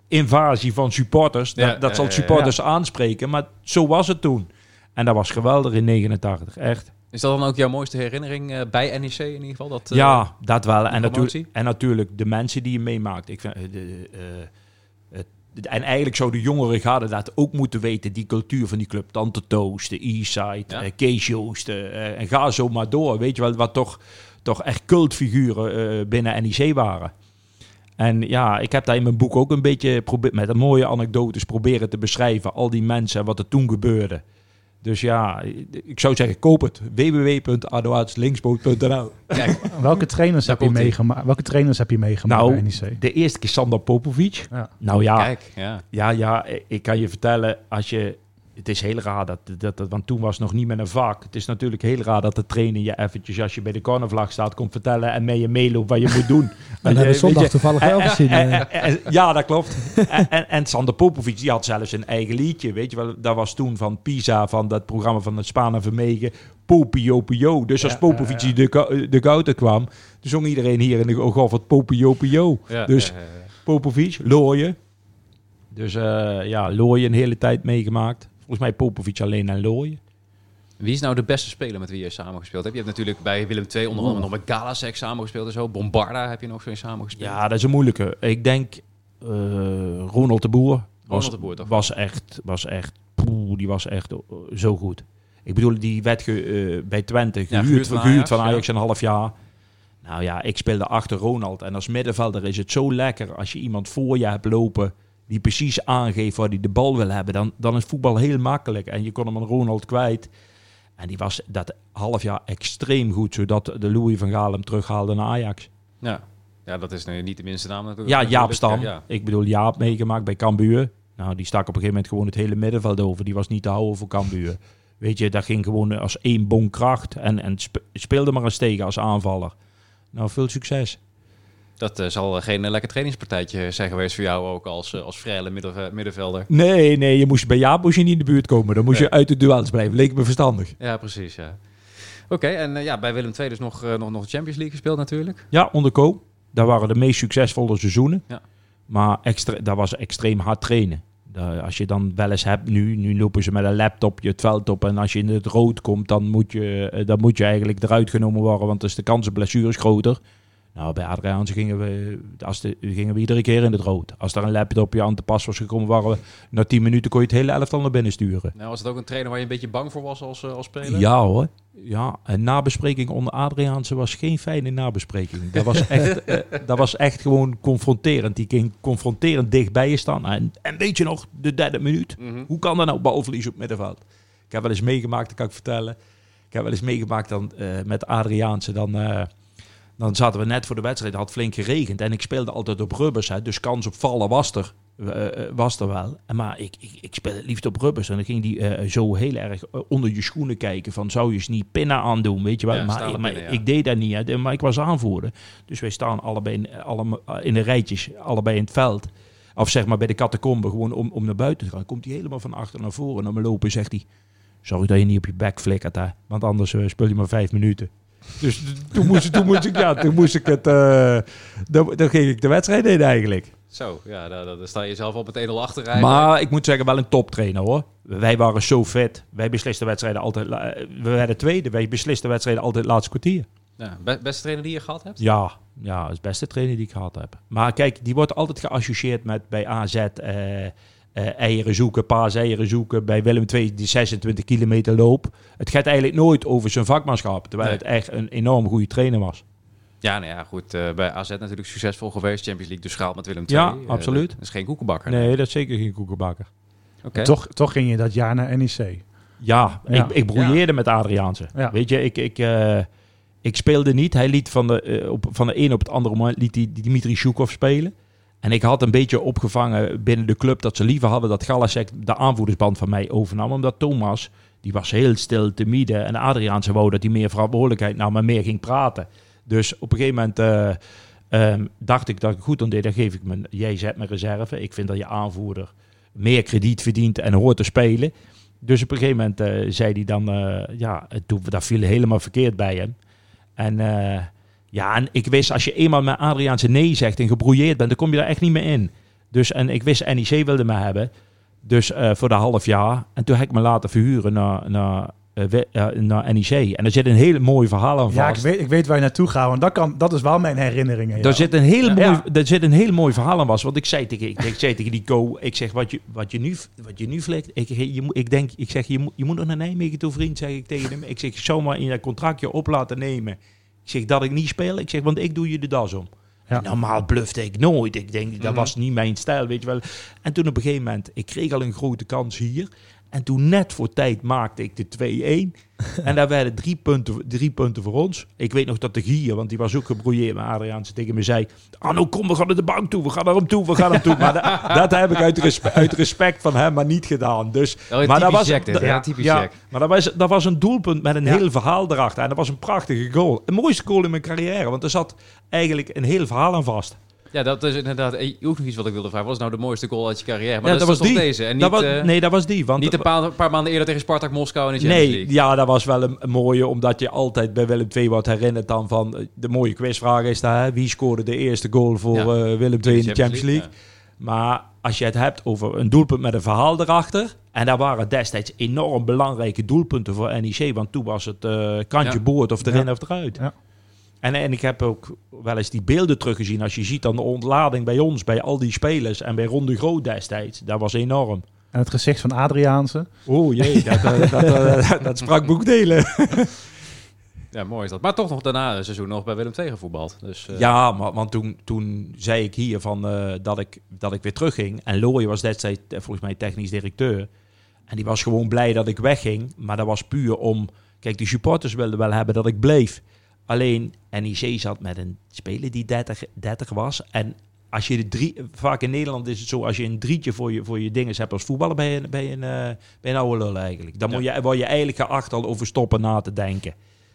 invasie van supporters. Ja, dat dat ja, zal ja, ja. supporters aanspreken. Maar zo was het toen. En dat was geweldig in 89, echt. Is dat dan ook jouw mooiste herinnering eh, bij NEC in ieder geval? Dat, eh, ja, dat wel. En, natuurlijk en natuurlijk de mensen die je meemaakt. Ik vind, eh, eh, en eigenlijk zouden jongere gaden dat ook moeten weten. Die cultuur van die club. Tante Toos, de Eastside, Ja. eh, Kees eh, en ga zo maar door. Weet je wel, wat toch, toch echt cultfiguren eh, binnen NEC waren. En ja, ik heb daar in mijn boek ook een beetje met een mooie anekdotes proberen te beschrijven. Al die mensen en wat er toen gebeurde. Dus ja, ik zou zeggen, koop het. www.adoaatslinkspoot.nl Kijk, Welke trainers, heb je meegemaakt? Welke trainers heb je meegemaakt Nou, bij NEC? De eerste keer Sander Popovic. Ja. Nou ja, kijk, ja. ja, ja, ik kan je vertellen, als je... Het is heel raar, dat, dat, dat, want toen was het nog niet met een vak. Het is natuurlijk heel raar dat de trainer je eventjes, als je bij de cornervlag staat, komt vertellen en mee je meeloopt wat je moet doen. Dat hebben we je- zondag toevallig wel en- gezien. en- eh. en- en- ja, dat klopt. en, en, en Sander Popovic, die had zelfs een eigen liedje. Weet je wel, dat was toen van Pisa, van dat programma van het Spaan en Vermegen. Popio Pio. Dus als Ja, Popovic ja, ja. de, de Gouden kwam, toen zong iedereen hier in de Goffert Popio Pio. Dus-. Popovic, Looien. Dus eh, ja, Looien een hele tijd meegemaakt. Volgens mij Popovic alleen en Looien. Wie is nou de beste speler met wie je samengespeeld hebt? Je hebt natuurlijk bij Willem II onder andere nog met Galasek samengespeeld en zo. Bombarda heb je nog zo in samengespeeld. Ja, dat is een moeilijke. Ik denk eh, Ronald de Boer. Was, de Boer, toch? was echt, was echt, poeh, die was echt eh, zo goed. Ik bedoel, die werd ge- eh, bij Twente gehuurd, gehuurd van gehuurd Ajax, van Ajax ja. een half jaar. Nou ja, ik speelde achter Ronald. En als middenvelder is het zo lekker als je iemand voor je hebt lopen die precies aangeeft waar hij de bal wil hebben. Dan, dan is voetbal heel makkelijk. En je kon hem aan Ronald kwijt. En die was dat half jaar extreem goed, zodat de Louis van Gaal hem terughaalde naar Ajax. Ja. ja, dat is niet de minste naam natuurlijk. Ja, Jaap Stam. Ja, Ik bedoel, Jaap meegemaakt bij Cambuur. Nou, die stak op een gegeven moment gewoon het hele middenveld over. Die was niet te houden voor Cambuur. Weet je, dat ging gewoon als één bon kracht. En, en spe- speelde maar eens tegen als aanvaller. Nou, veel succes. Dat eh, zal eh, geen eh, lekker trainingspartijtje zijn geweest voor jou ook als, als vrije middenve- middenvelder. Nee, nee, je moest bij Jaap moest je niet in de buurt komen. Dan moest je uit de duels blijven. Leek me verstandig. Ja, precies. Ja. Oké, en ja, bij Willem II dus nog, nog, nog de Champions League gespeeld natuurlijk. Ja, onder Co. Dat waren de meest succesvolle seizoenen. Ja. Maar extre dat was extreem hard trainen. Als je dan wel eens hebt nu, nu lopen ze met een laptop je het veld op. En als je in het rood komt, dan moet je, dan moet je eigenlijk eruit genomen worden. Want dus de kans op blessures groter. Nou, bij Adriaanse gingen we, als de, gingen we iedere keer in het rood. Als er een laptopje aan te pas was gekomen, waren we na 10 minuten kon je het hele elftal naar binnen sturen. Nou, was het ook een trainer waar je een beetje bang voor was als, eh, als speler? Ja hoor. Ja, een nabespreking onder Adriaanse was geen fijne nabespreking. Dat was echt, eh, dat was echt gewoon confronterend. Die ging confronterend dicht bij je staan. En, en weet je nog, de derde minuut. Mhm. Hoe kan dat nou balverlies op het middenveld? Ik heb wel eens meegemaakt, dat kan ik vertellen. Ik heb wel eens meegemaakt dan, eh, met Adriaanse. Dan, dan zaten we net voor de wedstrijd, had flink geregend. En ik speelde altijd op rubbers, hè, dus kans op vallen was er, eh, eh, was er wel. En maar ik, ik, ik speelde het liefst op rubbers. En dan ging die eh, zo heel erg onder je schoenen kijken. Van zou je eens niet pinnen aandoen, weet je wel. Ja, maar ik, maar pinnen, ja. ik deed dat niet, hè, maar ik was aanvoerder. Dus wij staan allebei in, allemaal, in de rijtjes, allebei in het veld. Of zeg maar bij de catacombe, gewoon om, om naar buiten te gaan. Komt hij helemaal van achter naar voren. En dan lopen zegt hij... Zorg dat je niet op je bek flikkert, hè. Want anders eh, speel je maar vijf minuten. Dus toen moest, toen moest ik, ja, toen moest ik het... eh dan, dan ging ik de wedstrijd in eigenlijk. Zo, ja, daar, daar sta je zelf op het 1-0 achterijden. Maar ik moet zeggen, wel een toptrainer, hoor. Wij waren zo vet. Wij beslisten wedstrijden altijd... la- We werden tweede. Wij beslisten wedstrijden altijd het laatste kwartier. Ja, be- beste trainer die je gehad hebt? Ja, ja, dat is de beste trainer die ik gehad heb. Maar kijk, die wordt altijd geassocieerd met bij AZ eh, eh, eieren zoeken, paas eieren zoeken. Bij Willem II die 26 kilometer loop. Het gaat eigenlijk nooit over zijn vakmanschap. Terwijl Nee. het echt een enorm goede trainer was. Ja, nou ja, goed. eh, bij AZ natuurlijk succesvol geweest. Champions League dus gehaald met Willem II. Ja, Eh, absoluut. dat is geen koekenbakker. Nee, dat is zeker geen koekenbakker. Oké. Toch, toch ging je dat jaar naar NEC. Ja, Ja. Ik, ik broeieerde met Adriaanse. Ja. Weet je, ik, ik, eh, ik speelde niet. Hij liet van de, op, van de een op het andere moment liet hij Dimitri Shukov spelen. En ik had een beetje opgevangen binnen de club dat ze liever hadden dat Galasek de aanvoerdersband van mij overnam. Omdat Thomas, die was heel stil, timide. En Adriaanse wou dat hij meer verantwoordelijkheid nam en meer ging praten. Dus op een gegeven moment eh, ehm, dacht ik dat ik goed aan deed. Dan geef ik me, jij zet mijn reserve. Ik vind dat je aanvoerder meer krediet verdient en hoort te spelen. Dus op een gegeven moment eh, zei hij dan, eh, ja, toen, dat viel helemaal verkeerd bij hem. En ja, en ik wist, als je eenmaal met Adriaanse nee zegt en gebrouilleerd bent, dan kom je daar echt niet meer in. Dus, en ik wist, NEC wilde me hebben. Dus eh, voor de half jaar. En toen heb ik me laten verhuren naar, naar, eh, eh, naar NEC. En er zit een heel mooi verhaal aan Ja, vast. ik weet, ik weet waar je naartoe gaat. Want dat, kan, dat is wel mijn herinneringen. ja. Daar zit, een heel Ja. mooi, Ja. daar zit een heel mooi verhaal aan was. Want ik zei tegen, ik, ik zei tegen die co, ik zeg, wat je, wat je nu, wat je nu flikt, ik, je, moet- ik denk, ik zeg, je, moet- je moet nog naar Nijmegen toe, vriend, zeg ik tegen hem. Ik zeg, ik zou maar in je contractje op laten nemen. Ik zeg, dat ik niet speel. Ik zeg, want ik doe je de das om. Ja. Normaal blufte ik nooit. Ik denk, dat Mhm. was niet mijn stijl, weet je wel. En toen op een gegeven moment, ik kreeg al een grote kans hier. En toen net voor tijd maakte ik de 2-1. en daar werden drie punten, drie punten voor ons. Ik weet nog dat de Gier, want die was ook gebrouilleerd met Adriaanse, tegen me zei... Arno, kom, we gaan naar de bank toe, we gaan naar hem toe, we gaan naar hem toe. Maar da- dat heb ik uit, respe- uit respect van hem maar niet gedaan. Dus, Oh, maar dat was, Jack dit, da- ja, typisch ja, Jack. maar dat was, dat was een doelpunt met een Ja. heel verhaal erachter. En dat was een prachtige goal. Een mooiste goal in mijn carrière, want er zat eigenlijk een heel verhaal aan vast. Ja, dat is inderdaad eh, ook nog iets wat ik wilde vragen. Wat is nou de mooiste goal uit je carrière? Maar Ja, dat, was toch die. deze? En niet, dat was, eh, nee, dat was die. Want niet een paar, paar maanden eerder tegen Spartak Moskou in de Champions Nee, League. ja, dat was wel een, een mooie, omdat je altijd bij Willem II wat herinnert dan van eh, de mooie quizvraag is daar, hè? wie scoorde de eerste goal voor Ja. eh, Willem II in de Champions League? ja. Maar als je het hebt over een doelpunt met een verhaal erachter, en daar waren destijds enorm belangrijke doelpunten voor NEC, want toen was het eh kantje Ja. boord of erin Ja. of eruit. Ja. En, en ik heb ook wel eens die beelden teruggezien. Als je ziet dan de ontlading bij ons, bij al die spelers en bij Ron de Groot destijds, dat was enorm. En het gezicht van Adriaanse. Oeh jee, dat, eh, dat, eh, dat sprak boekdelen. Ja, mooi is dat. Maar toch nog daarna een seizoen nog bij Willem II gevoetbald. Dus, eh, Ja, maar, want toen, toen zei ik hier van, eh, dat, ik, dat ik weer terugging. En Looy was destijds eh, volgens mij technisch directeur. En die was gewoon blij dat ik wegging. Maar dat was puur om... Kijk, de supporters wilden wel hebben dat ik bleef. Alleen NEC zat met een speler die 30, 30 was. En als je de drie... Vaak in Nederland is het zo, als je een drietje voor je, voor je dingen hebt als voetballer... ben je, ben je, een, eh, ben je een oude lul eigenlijk. Dan Ja. moet je, word je eigenlijk geacht al over stoppen na te denken.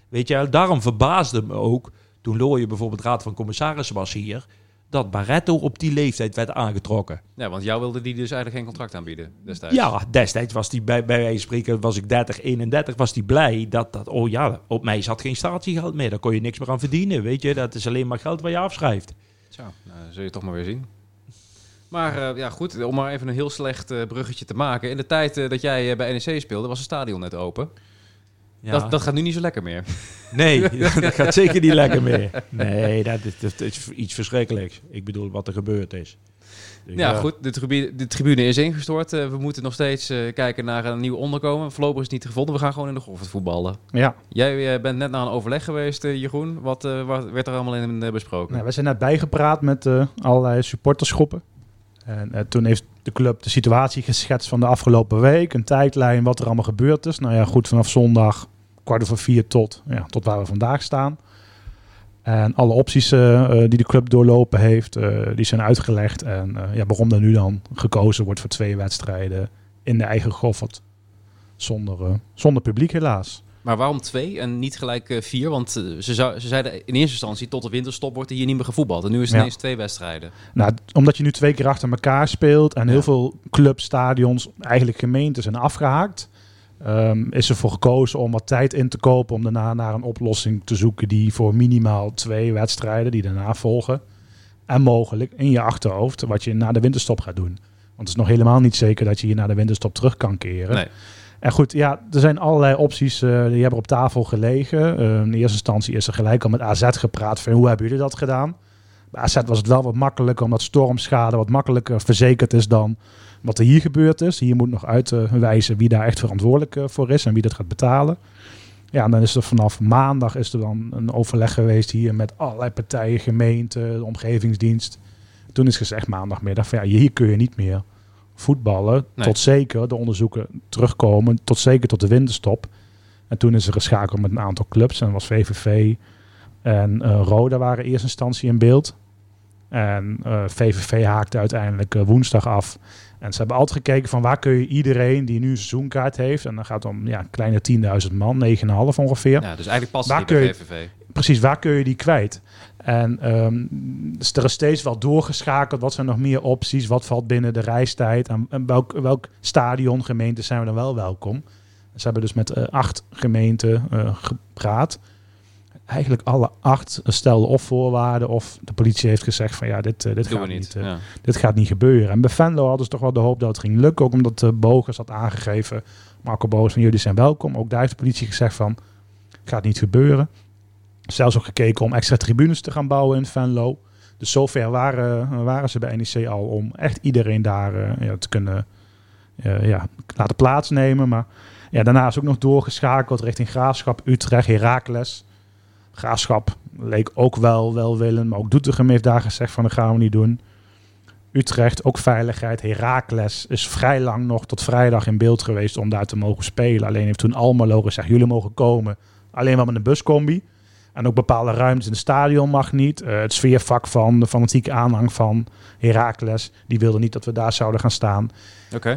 Weet je, daarom verbaasde me ook toen Looye bijvoorbeeld raad van commissarissen was hier, dat Barretto op die leeftijd werd aangetrokken. ja, want jou wilde die dus eigenlijk geen contract aanbieden destijds. Ja, destijds was hij bij, bij wijze van spreken, was ik 30, 31, was hij blij dat dat, oh ja, op mij zat geen statiegeld meer, daar kon je niks meer aan verdienen, weet je, dat is alleen maar geld wat je afschrijft. Zo, nou, zul je toch maar weer zien. Maar eh, ja, goed, om maar even een heel slecht eh, bruggetje te maken. In de tijd eh, dat jij bij NEC speelde, was het stadion net open. Ja. Dat, dat gaat nu niet zo lekker meer. Nee, dat gaat zeker niet lekker meer. Nee, dat is, dat is iets verschrikkelijks. Ik bedoel, wat er gebeurd is. Dus Ja, goed, de tribune, de tribune is ingestort. Eh, we moeten nog steeds eh, kijken naar een nieuw onderkomen. Voorlopig is het niet gevonden. We gaan gewoon in de golf voetballen. Ja, Jij eh, bent net naar een overleg geweest, eh, Jeroen. Wat, eh, wat werd er allemaal in eh, besproken? nou, we zijn net bijgepraat met eh, allerlei supportersgroepen. En eh, toen heeft de club de situatie geschetst van de afgelopen week. Een tijdlijn, wat er allemaal gebeurd is. Nou ja, goed, vanaf zondag kwart over vier tot, ja, tot waar we vandaag staan. En alle opties eh, eh, die de club doorlopen heeft, eh, die zijn uitgelegd. En ja, waarom er nu dan gekozen wordt voor twee wedstrijden in de eigen Goffert. Zonder, zonder publiek helaas. Maar waarom twee en niet gelijk vier? Want ze, zou, ze zeiden in eerste instantie tot de winterstop wordt er hier niet meer gevoetbald. En nu is het Ja. ineens twee wedstrijden. Nou, omdat je nu twee keer achter elkaar speelt en Ja. heel veel clubs, stadions, eigenlijk gemeenten zijn afgehaakt, ehm, is er voor gekozen om wat tijd in te kopen om daarna naar een oplossing te zoeken die voor minimaal twee wedstrijden die daarna volgen en mogelijk in je achterhoofd wat je na de winterstop gaat doen. Want het is nog helemaal niet zeker dat je hier na de winterstop terug kan keren. Nee. En goed, ja, er zijn allerlei opties eh, die hebben op tafel gelegen. Eh, in eerste instantie is er gelijk al met AZ gepraat van hoe hebben jullie dat gedaan? Bij AZ was het wel wat makkelijker, omdat stormschade wat makkelijker verzekerd is dan wat er hier gebeurd is. Hier moet nog uitwijzen wie daar echt verantwoordelijk eh, voor is en wie dat gaat betalen. Ja, en dan is er vanaf maandag is er dan een overleg geweest hier met allerlei partijen, gemeente, de omgevingsdienst. Toen is gezegd maandagmiddag van ja, hier kun je niet meer voetballen. Nee. Tot zeker de onderzoeken terugkomen, tot zeker tot de winterstop. En toen is er geschakeld met een aantal clubs. En was VVV en eh Roda waren in eerste instantie in beeld. En eh, VVV haakte uiteindelijk eh, woensdag af. En ze hebben altijd gekeken van waar kun je iedereen die nu een seizoenkaart heeft. En dan gaat het om ja, kleine 10.000 man, 9,5 ongeveer. Ja, dus eigenlijk past Waar bij kun VVV. Precies, waar kun je die kwijt? En ehm, dus er is steeds wel doorgeschakeld. Wat zijn nog meer opties? Wat valt binnen de reistijd? En, en welk, welk stadion, gemeente zijn we dan wel welkom? Ze hebben dus met eh, acht gemeenten eh, gepraat. Eigenlijk alle acht stelden of voorwaarden of de politie heeft gezegd van ja, dit, eh, dit doen gaat niet. niet. eh, ja. dit gaat niet gebeuren. En bij Venlo hadden ze toch wel de hoop dat het ging lukken. Ook omdat de Bogers had aangegeven, Marco Bogers, van jullie zijn welkom. Ook daar heeft de politie gezegd van, gaat niet gebeuren. Zelfs ook gekeken om extra tribunes te gaan bouwen in Venlo. Dus zover waren, waren ze bij NEC al om echt iedereen daar eh, ja, te kunnen eh, ja, laten plaatsnemen. Maar ja, daarna is ook nog doorgeschakeld richting Graafschap, Utrecht, Heracles. Graafschap leek ook wel welwillend, maar ook Doetinchem heeft daar gezegd van dat gaan we niet doen. Utrecht, ook veiligheid. Heracles is vrij lang nog tot vrijdag in beeld geweest om daar te mogen spelen. Alleen heeft toen Almelo gezegd, jullie mogen komen. Alleen wel met een buscombi. En ook bepaalde ruimtes in het stadion mag niet. Eh, het sfeervak van de fanatieke aanhang van Heracles, die wilde niet dat we daar zouden gaan staan.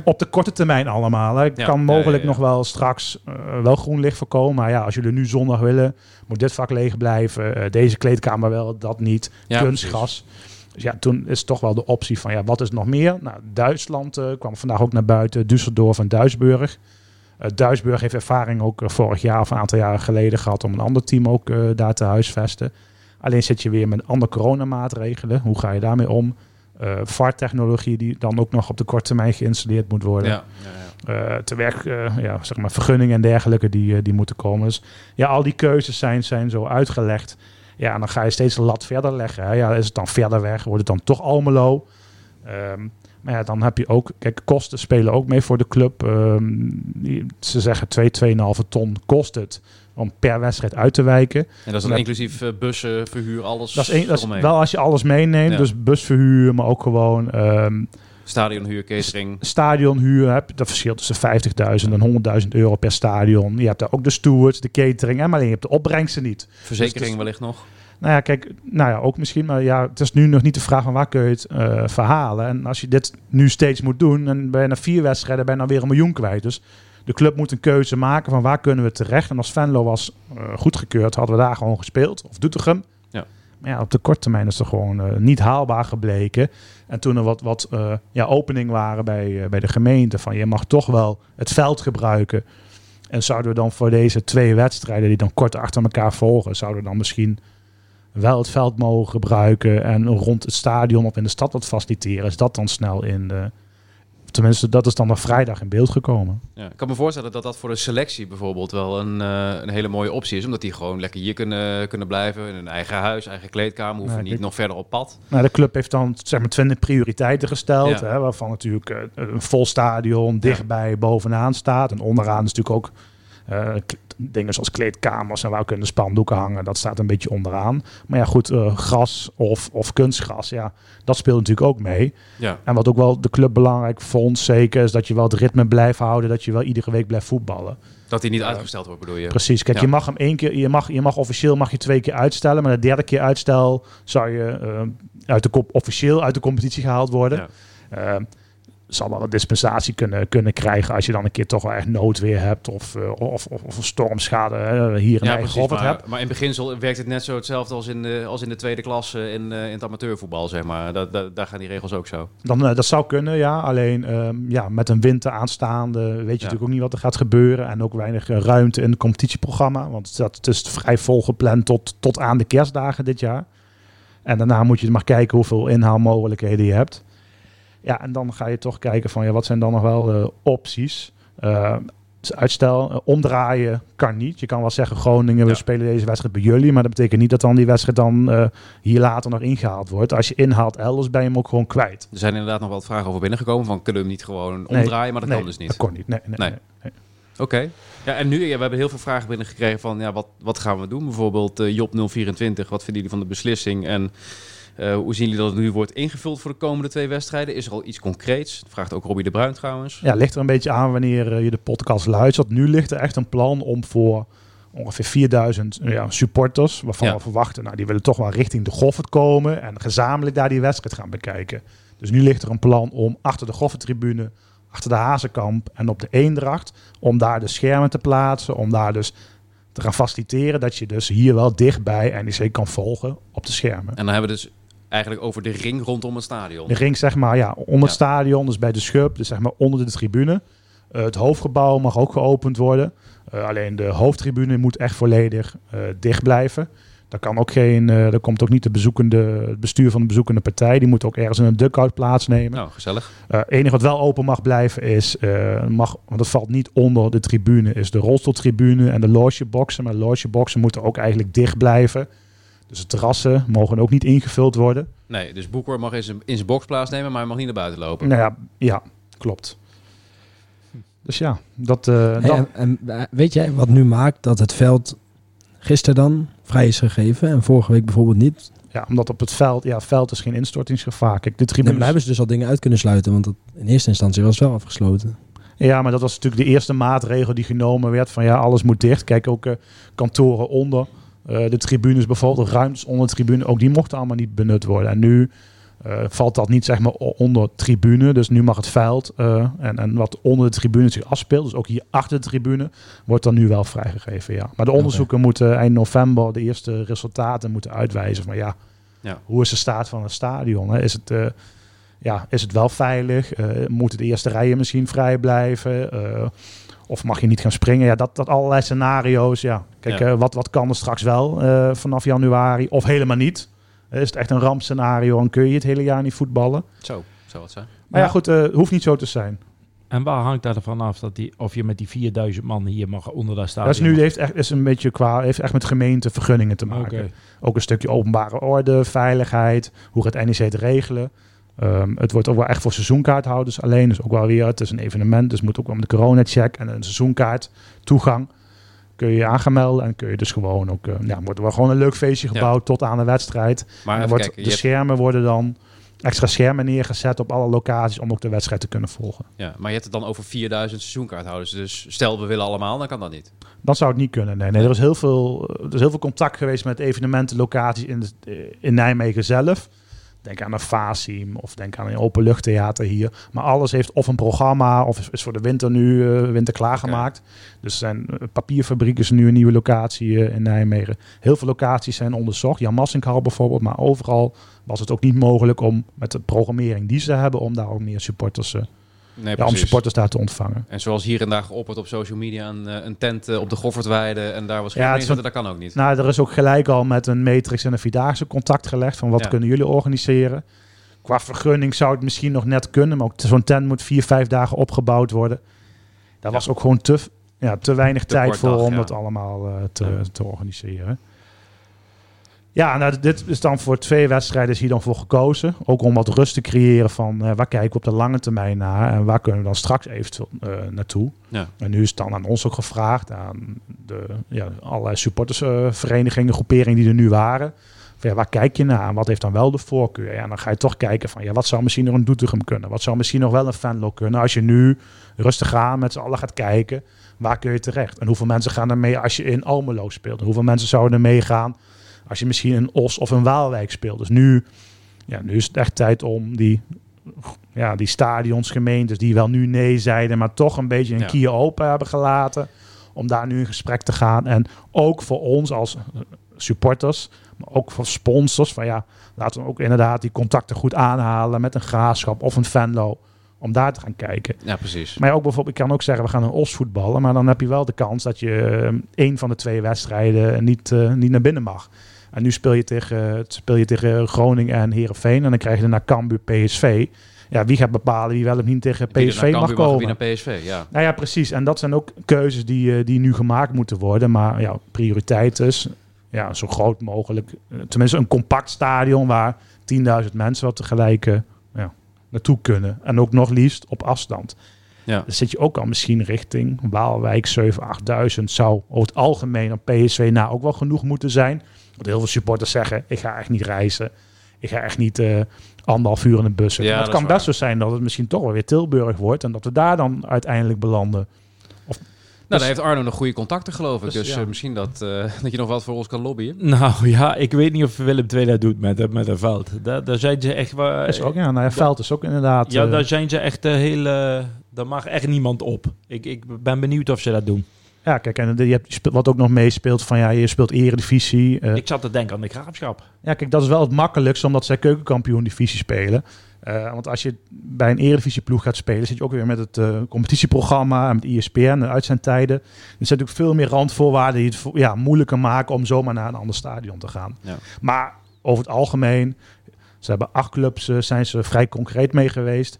Op de korte termijn allemaal. Hè. Ja, kan mogelijk ja, ja. nog wel straks eh, wel groen licht voorkomen. Maar ja, als jullie nu zondag willen, moet dit vak leeg blijven. Eh, deze kleedkamer wel, dat niet. Ja, Kunstgras. Dus ja, toen is toch wel de optie van ja, wat is nog meer? Nou, Duitsland kwam vandaag ook naar buiten. Düsseldorf en Duisburg. Eh Duisburg heeft ervaring ook eh, vorig jaar of een aantal jaren geleden gehad om een ander team ook eh, daar te huisvesten. Alleen zit je weer met andere coronamaatregelen. Hoe ga je daarmee om? Eh VAR-technologie die dan ook nog op de korte termijn geïnstalleerd moet worden. Ja. ja, ja. Te werk, ja, zeg maar, vergunningen en dergelijke die, die moeten komen. Dus ja, al die keuzes zijn, zijn zo uitgelegd. Ja, en dan ga je steeds de lat verder leggen. Hè. Ja, is het dan verder weg? Wordt het dan toch Almelo? Ehm, maar ja, dan heb je ook... Kijk, kosten spelen ook mee voor de club. Ehm, ze zeggen 2, 2,5 ton kost het om per wedstrijd uit te wijken. En dat is dan inclusief eh, bussen, verhuur, alles Dat is, een, dat is eromheen. wel als je alles meeneemt. Ja. Dus busverhuur, maar ook gewoon... ehm, Stadionhuur, catering. stadionhuur heb, dat verschilt tussen 50.000 en 100.000 euro per stadion. Je hebt daar ook de stewards, de catering, en maar alleen je hebt de opbrengsten niet. Verzekering Dus- wellicht nog. Nou ja, kijk, nou ja, ook misschien, maar ja, het is nu nog niet de vraag van waar kun je het eh, verhalen. En als je dit nu steeds moet doen, dan ben je na vier wedstrijden ben je dan weer een miljoen kwijt. Dus de club moet een keuze maken van waar kunnen we terecht. En als Venlo was eh, goedgekeurd, hadden we daar gewoon gespeeld. Of Doetinchem. Ja. Maar ja, op de korte termijn is het gewoon eh, niet haalbaar gebleken. En toen er wat, wat ja, opening waren bij, bij de gemeente van je mag toch wel het veld gebruiken. En zouden we dan voor deze twee wedstrijden die dan kort achter elkaar volgen, zouden we dan misschien wel het veld mogen gebruiken en rond het stadion of in de stad wat faciliteren, is dat dan snel in de... Tenminste, dat is dan nog vrijdag in beeld gekomen. Ja. Ik kan me voorstellen dat dat voor de selectie bijvoorbeeld wel een, eh, een hele mooie optie is. Omdat die gewoon lekker hier kunnen, kunnen blijven. In hun eigen huis, eigen kleedkamer. Hoeven niet nog verder op pad. Nou, de club heeft dan zeg maar 20 prioriteiten gesteld, Ja. hè, waarvan natuurlijk eh, een vol stadion dichtbij bovenaan staat. En onderaan is natuurlijk ook eh, dingen zoals kleedkamers en waar kunnen spandoeken hangen. Dat staat een beetje onderaan. Maar ja, goed, eh, gras of, of kunstgras, ja, dat speelt natuurlijk ook mee. Ja. En wat ook wel de club belangrijk vond, zeker, is dat je wel het ritme blijft houden, dat je wel iedere week blijft voetballen. Dat die niet uitgesteld wordt, bedoel je? Precies. Kijk, Ja. je mag hem één keer, je mag, je mag officieel mag je twee keer uitstellen, maar de derde keer uitstel zou je eh, uit de kop officieel uit de competitie gehaald worden. Ja. Zal wel een dispensatie kunnen, kunnen krijgen als je dan een keer toch wel echt noodweer hebt of, eh, of, of, stormschade eh, hier in Ja, precies. Maar, hebt. maar in beginsel werkt het net zo hetzelfde als in de, als in de tweede klasse in, eh, in het amateurvoetbal, zeg maar. Dat, daar gaan die regels ook zo. Dan, dat zou kunnen, ja. Alleen ehm, ja, met een winter aanstaande weet je natuurlijk ook niet wat er gaat gebeuren. En ook weinig ruimte in het competitieprogramma. Want dat, het is vrij vol gepland tot, tot aan de kerstdagen dit jaar. En daarna moet je maar kijken hoeveel inhaalmogelijkheden je hebt. Ja, en dan ga je toch kijken van ja, wat zijn dan nog wel eh, opties. Eh, uitstel, eh, omdraaien kan niet. Je kan wel zeggen Groningen, we Ja. spelen deze wedstrijd bij jullie. Maar dat betekent niet dat dan die wedstrijd dan hier later nog ingehaald wordt. Als je inhaalt elders ben je hem ook gewoon kwijt. Er zijn inderdaad nog wat vragen over binnengekomen. Van kunnen we hem niet gewoon Nee. omdraaien? Maar dat nee, kan dus niet. Dat kon niet. Nee, nee. Oké. Ja, en nu, ja, we hebben heel veel vragen binnengekregen van ja, wat, wat gaan we doen? Bijvoorbeeld Job 024, wat vinden jullie van de beslissing? En eh, hoe zien jullie dat het nu wordt ingevuld voor de komende twee wedstrijden? Is er al iets concreets? Dat vraagt ook Robbie de Bruin trouwens. Ja, ligt er een beetje aan wanneer eh, je de podcast luistert. Nu ligt er echt een plan om voor ongeveer 4000 ja, supporters, waarvan Ja. we verwachten, nou, die willen toch wel richting de Goffert komen en gezamenlijk daar die wedstrijd gaan bekijken. Dus nu ligt er een plan om achter de Goffertribune, achter de Hazenkamp en op de Eendracht, om daar de schermen te plaatsen, om daar dus te gaan faciliteren dat je dus hier wel dichtbij NEC kan volgen op de schermen. En dan hebben we dus eigenlijk over de ring rondom het stadion. De ring, zeg maar, ja, onder het stadion, dus bij de schub, dus zeg maar onder de tribune. Eh, het hoofdgebouw mag ook geopend worden. Eh, alleen de hoofdtribune moet echt volledig eh, dicht blijven. Daar kan ook geen, daar komt ook niet de bezoekende, het bestuur van de bezoekende partij. Die moet ook ergens in een dugout plaatsnemen. Nou, gezellig. Eh enige wat wel open mag blijven is, mag, want het valt niet onder de tribune, is de rolstoeltribune en de logeboxen. Maar de logeboxen moeten ook eigenlijk dicht blijven. Dus de terrassen mogen ook niet ingevuld worden. Nee, dus Boeker mag in zijn, in zijn box plaatsnemen, maar hij mag niet naar buiten lopen. Nou ja, ja klopt. Dus ja, dat, eh, Hey, dat en, en, eh, weet jij wat nu maakt dat het veld gisteren dan vrij is gegeven en vorige week bijvoorbeeld niet? Ja, omdat op het veld, ja, het veld is geen instortingsgevaar. Kijk, de Nee, hebben ze dus al dingen uit kunnen sluiten. Want dat, in eerste instantie was het wel afgesloten. Ja, maar dat was natuurlijk de eerste maatregel die genomen werd. Van ja, alles moet dicht. Kijk, ook eh, kantoren onder. Eh, de tribunes bijvoorbeeld, de ruimtes onder de tribune. Ook die mochten allemaal niet benut worden. En nu eh, valt dat niet zeg maar onder tribune. Dus nu mag het veld eh, en, en wat onder de tribune zich afspeelt. Dus ook hier achter de tribune wordt dan nu wel vrijgegeven. Ja. Maar de onderzoeken moeten eind november de eerste resultaten moeten uitwijzen. Van ja, Ja. hoe is de staat van het stadion? Hè? Is het... ja, is het wel veilig? Eh moeten de eerste rijen misschien vrij blijven? Of mag je niet gaan springen? Ja, dat, dat allerlei scenario's. Ja. Kijk, Ja. eh, wat, wat kan er straks wel eh, vanaf januari? Of helemaal niet? Eh, is het echt een rampscenario en kun je het hele jaar niet voetballen? Zo, zou het zijn. Maar ja, Ja. goed, het hoeft niet zo te zijn. En waar hangt dat ervan af dat die, of je met die 4000 man hier mag onder dat stadion? dat is nu mag? heeft echt, is een beetje qua, heeft echt met gemeente vergunningen te maken. Ook een stukje openbare orde, veiligheid, hoe gaat NEC het regelen. Ehm, het wordt ook wel echt voor seizoenkaarthouders alleen. Dus ook wel weer, het is een evenement, dus moet ook wel met de corona-check en een seizoenkaart toegang. Kun je je aangemelden en kun je dus gewoon ook, eh, ja, wordt er wel gewoon een leuk feestje Ja. gebouwd tot aan de wedstrijd. Maar wordt, kijken, de hebt- schermen worden dan, extra schermen neergezet op alle locaties om ook de wedstrijd te kunnen volgen. ja, maar je hebt het dan over 4000 seizoenkaarthouders. Dus stel we willen allemaal, dan kan dat niet. Dan zou het niet kunnen. Nee, nee er, is heel veel, er is heel veel contact geweest met evenementenlocaties in, de, in Nijmegen zelf. Denk aan een Fasim of denk aan een openluchttheater hier. Maar alles heeft of een programma of is, voor de winter nu eh, winter klaargemaakt. Dus zijn eh, papierfabrieken is nu een nieuwe locatie eh, in Nijmegen. Heel veel locaties zijn onderzocht. Jan Massinghal bijvoorbeeld. Maar overal was het ook niet mogelijk om met de programmering die ze hebben... om daar ook meer supporters, Nee, ja, om supporters daar te ontvangen. En zoals hier en daar geopperd op social media een, eh, een tent eh, op de Goffertweide en daar was geen Ja, het dat kan ook niet. Nou, er is ook gelijk al met een matrix en een vierdaagse contact gelegd van wat Ja. kunnen jullie organiseren. Qua vergunning zou het misschien nog net kunnen, maar ook zo'n tent moet vier, vijf dagen opgebouwd worden. Daar was ook gewoon te, ja, te weinig Te tijd voor dag, om dat allemaal eh, te, te organiseren. Ja, nou, dit is dan voor twee wedstrijden is hier dan voor gekozen. Ook om wat rust te creëren van eh, waar kijken we op de lange termijn naar en waar kunnen we dan straks eventueel eh, naartoe. Ja. En nu is het dan aan ons ook gevraagd, aan de ja, allerlei supportersverenigingen, groeperingen die er nu waren. Van, ja, waar kijk je naar en wat heeft dan wel de voorkeur? Ja, dan ga je toch kijken van ja, wat zou misschien nog een Doetinchem kunnen? Wat zou misschien nog wel een Venlo kunnen? Als je nu rustig aan met z'n allen gaat kijken, waar kun je terecht? En hoeveel mensen gaan er mee als je in Almelo speelt? En hoeveel mensen zouden er meegaan als je misschien in Os of in Waalwijk speelt? Dus nu, ja, nu is het echt tijd om die, ja, die stadions, gemeentes die wel nu nee zeiden, maar toch een beetje een Ja. kier open hebben gelaten. Om daar nu in gesprek te gaan. En ook voor ons als supporters, maar ook voor sponsors. Van ja, laten we ook inderdaad die contacten goed aanhalen met een graafschap of een Venlo. Om daar te gaan kijken. Ja, precies. Maar ook bijvoorbeeld, ik kan ook zeggen, we gaan een os voetballen. Maar dan heb je wel de kans dat je eh, één van de twee wedstrijden niet, eh, niet naar binnen mag. En nu speel je tegen, eh, speel je tegen Groningen en Herenveen. En dan krijg je naar Cambuur PSV. Ja, wie gaat bepalen wie wel of niet tegen PSV naar mag Cambuur komen? wie naar PSV, ja. Nou ja, precies. En dat zijn ook keuzes die, eh, die nu gemaakt moeten worden. Maar ja, prioriteit is ja, zo groot mogelijk. eh, Tenminste, een compact stadion waar 10.000 mensen wat tegelijk ja, naartoe kunnen. En ook nog liefst op afstand. Ja. Dan zit je ook al misschien richting Waalwijk 7.000, 8.000. Zou over het algemeen op PSV na ook wel genoeg moeten zijn. Want heel veel supporters zeggen, ik ga echt niet reizen. Ik ga echt niet eh, anderhalf uur in een bus. zitten. Ja, Maar het dat kan best zo zijn dat het misschien toch wel weer Tilburg wordt. En dat we daar dan uiteindelijk belanden. Nou, daar heeft Arno nog goede contacten, geloof ik. Dus, Dus, ja. eh, misschien dat, eh, dat je nog wat voor ons kan lobbyen. Nou ja, ik weet niet of Willem II dat doet met, met een veld. Daar, daar zijn ze echt... wel- is ook, ja, nou ja, veld is ook inderdaad... ja, daar zijn ze echt de hele... Daar mag echt niemand op. Ik, ik ben benieuwd of ze dat doen. Ja, kijk, en je hebt, wat ook nog meespeelt van ja, je speelt eredivisie. eh, Ik zat te denken aan de graafschap. Ja, kijk, dat is wel het makkelijkste omdat zij keukenkampioen divisie spelen. Eh, want als je bij een eredivisieploeg gaat spelen, zit je ook weer met het eh, competitieprogramma en met E ESPN en uitzendtijden. Er zijn natuurlijk veel meer randvoorwaarden die het ja, moeilijker maken om zomaar naar een ander stadion te gaan. Ja. Maar over het algemeen, ze hebben acht clubs, zijn ze vrij concreet mee geweest.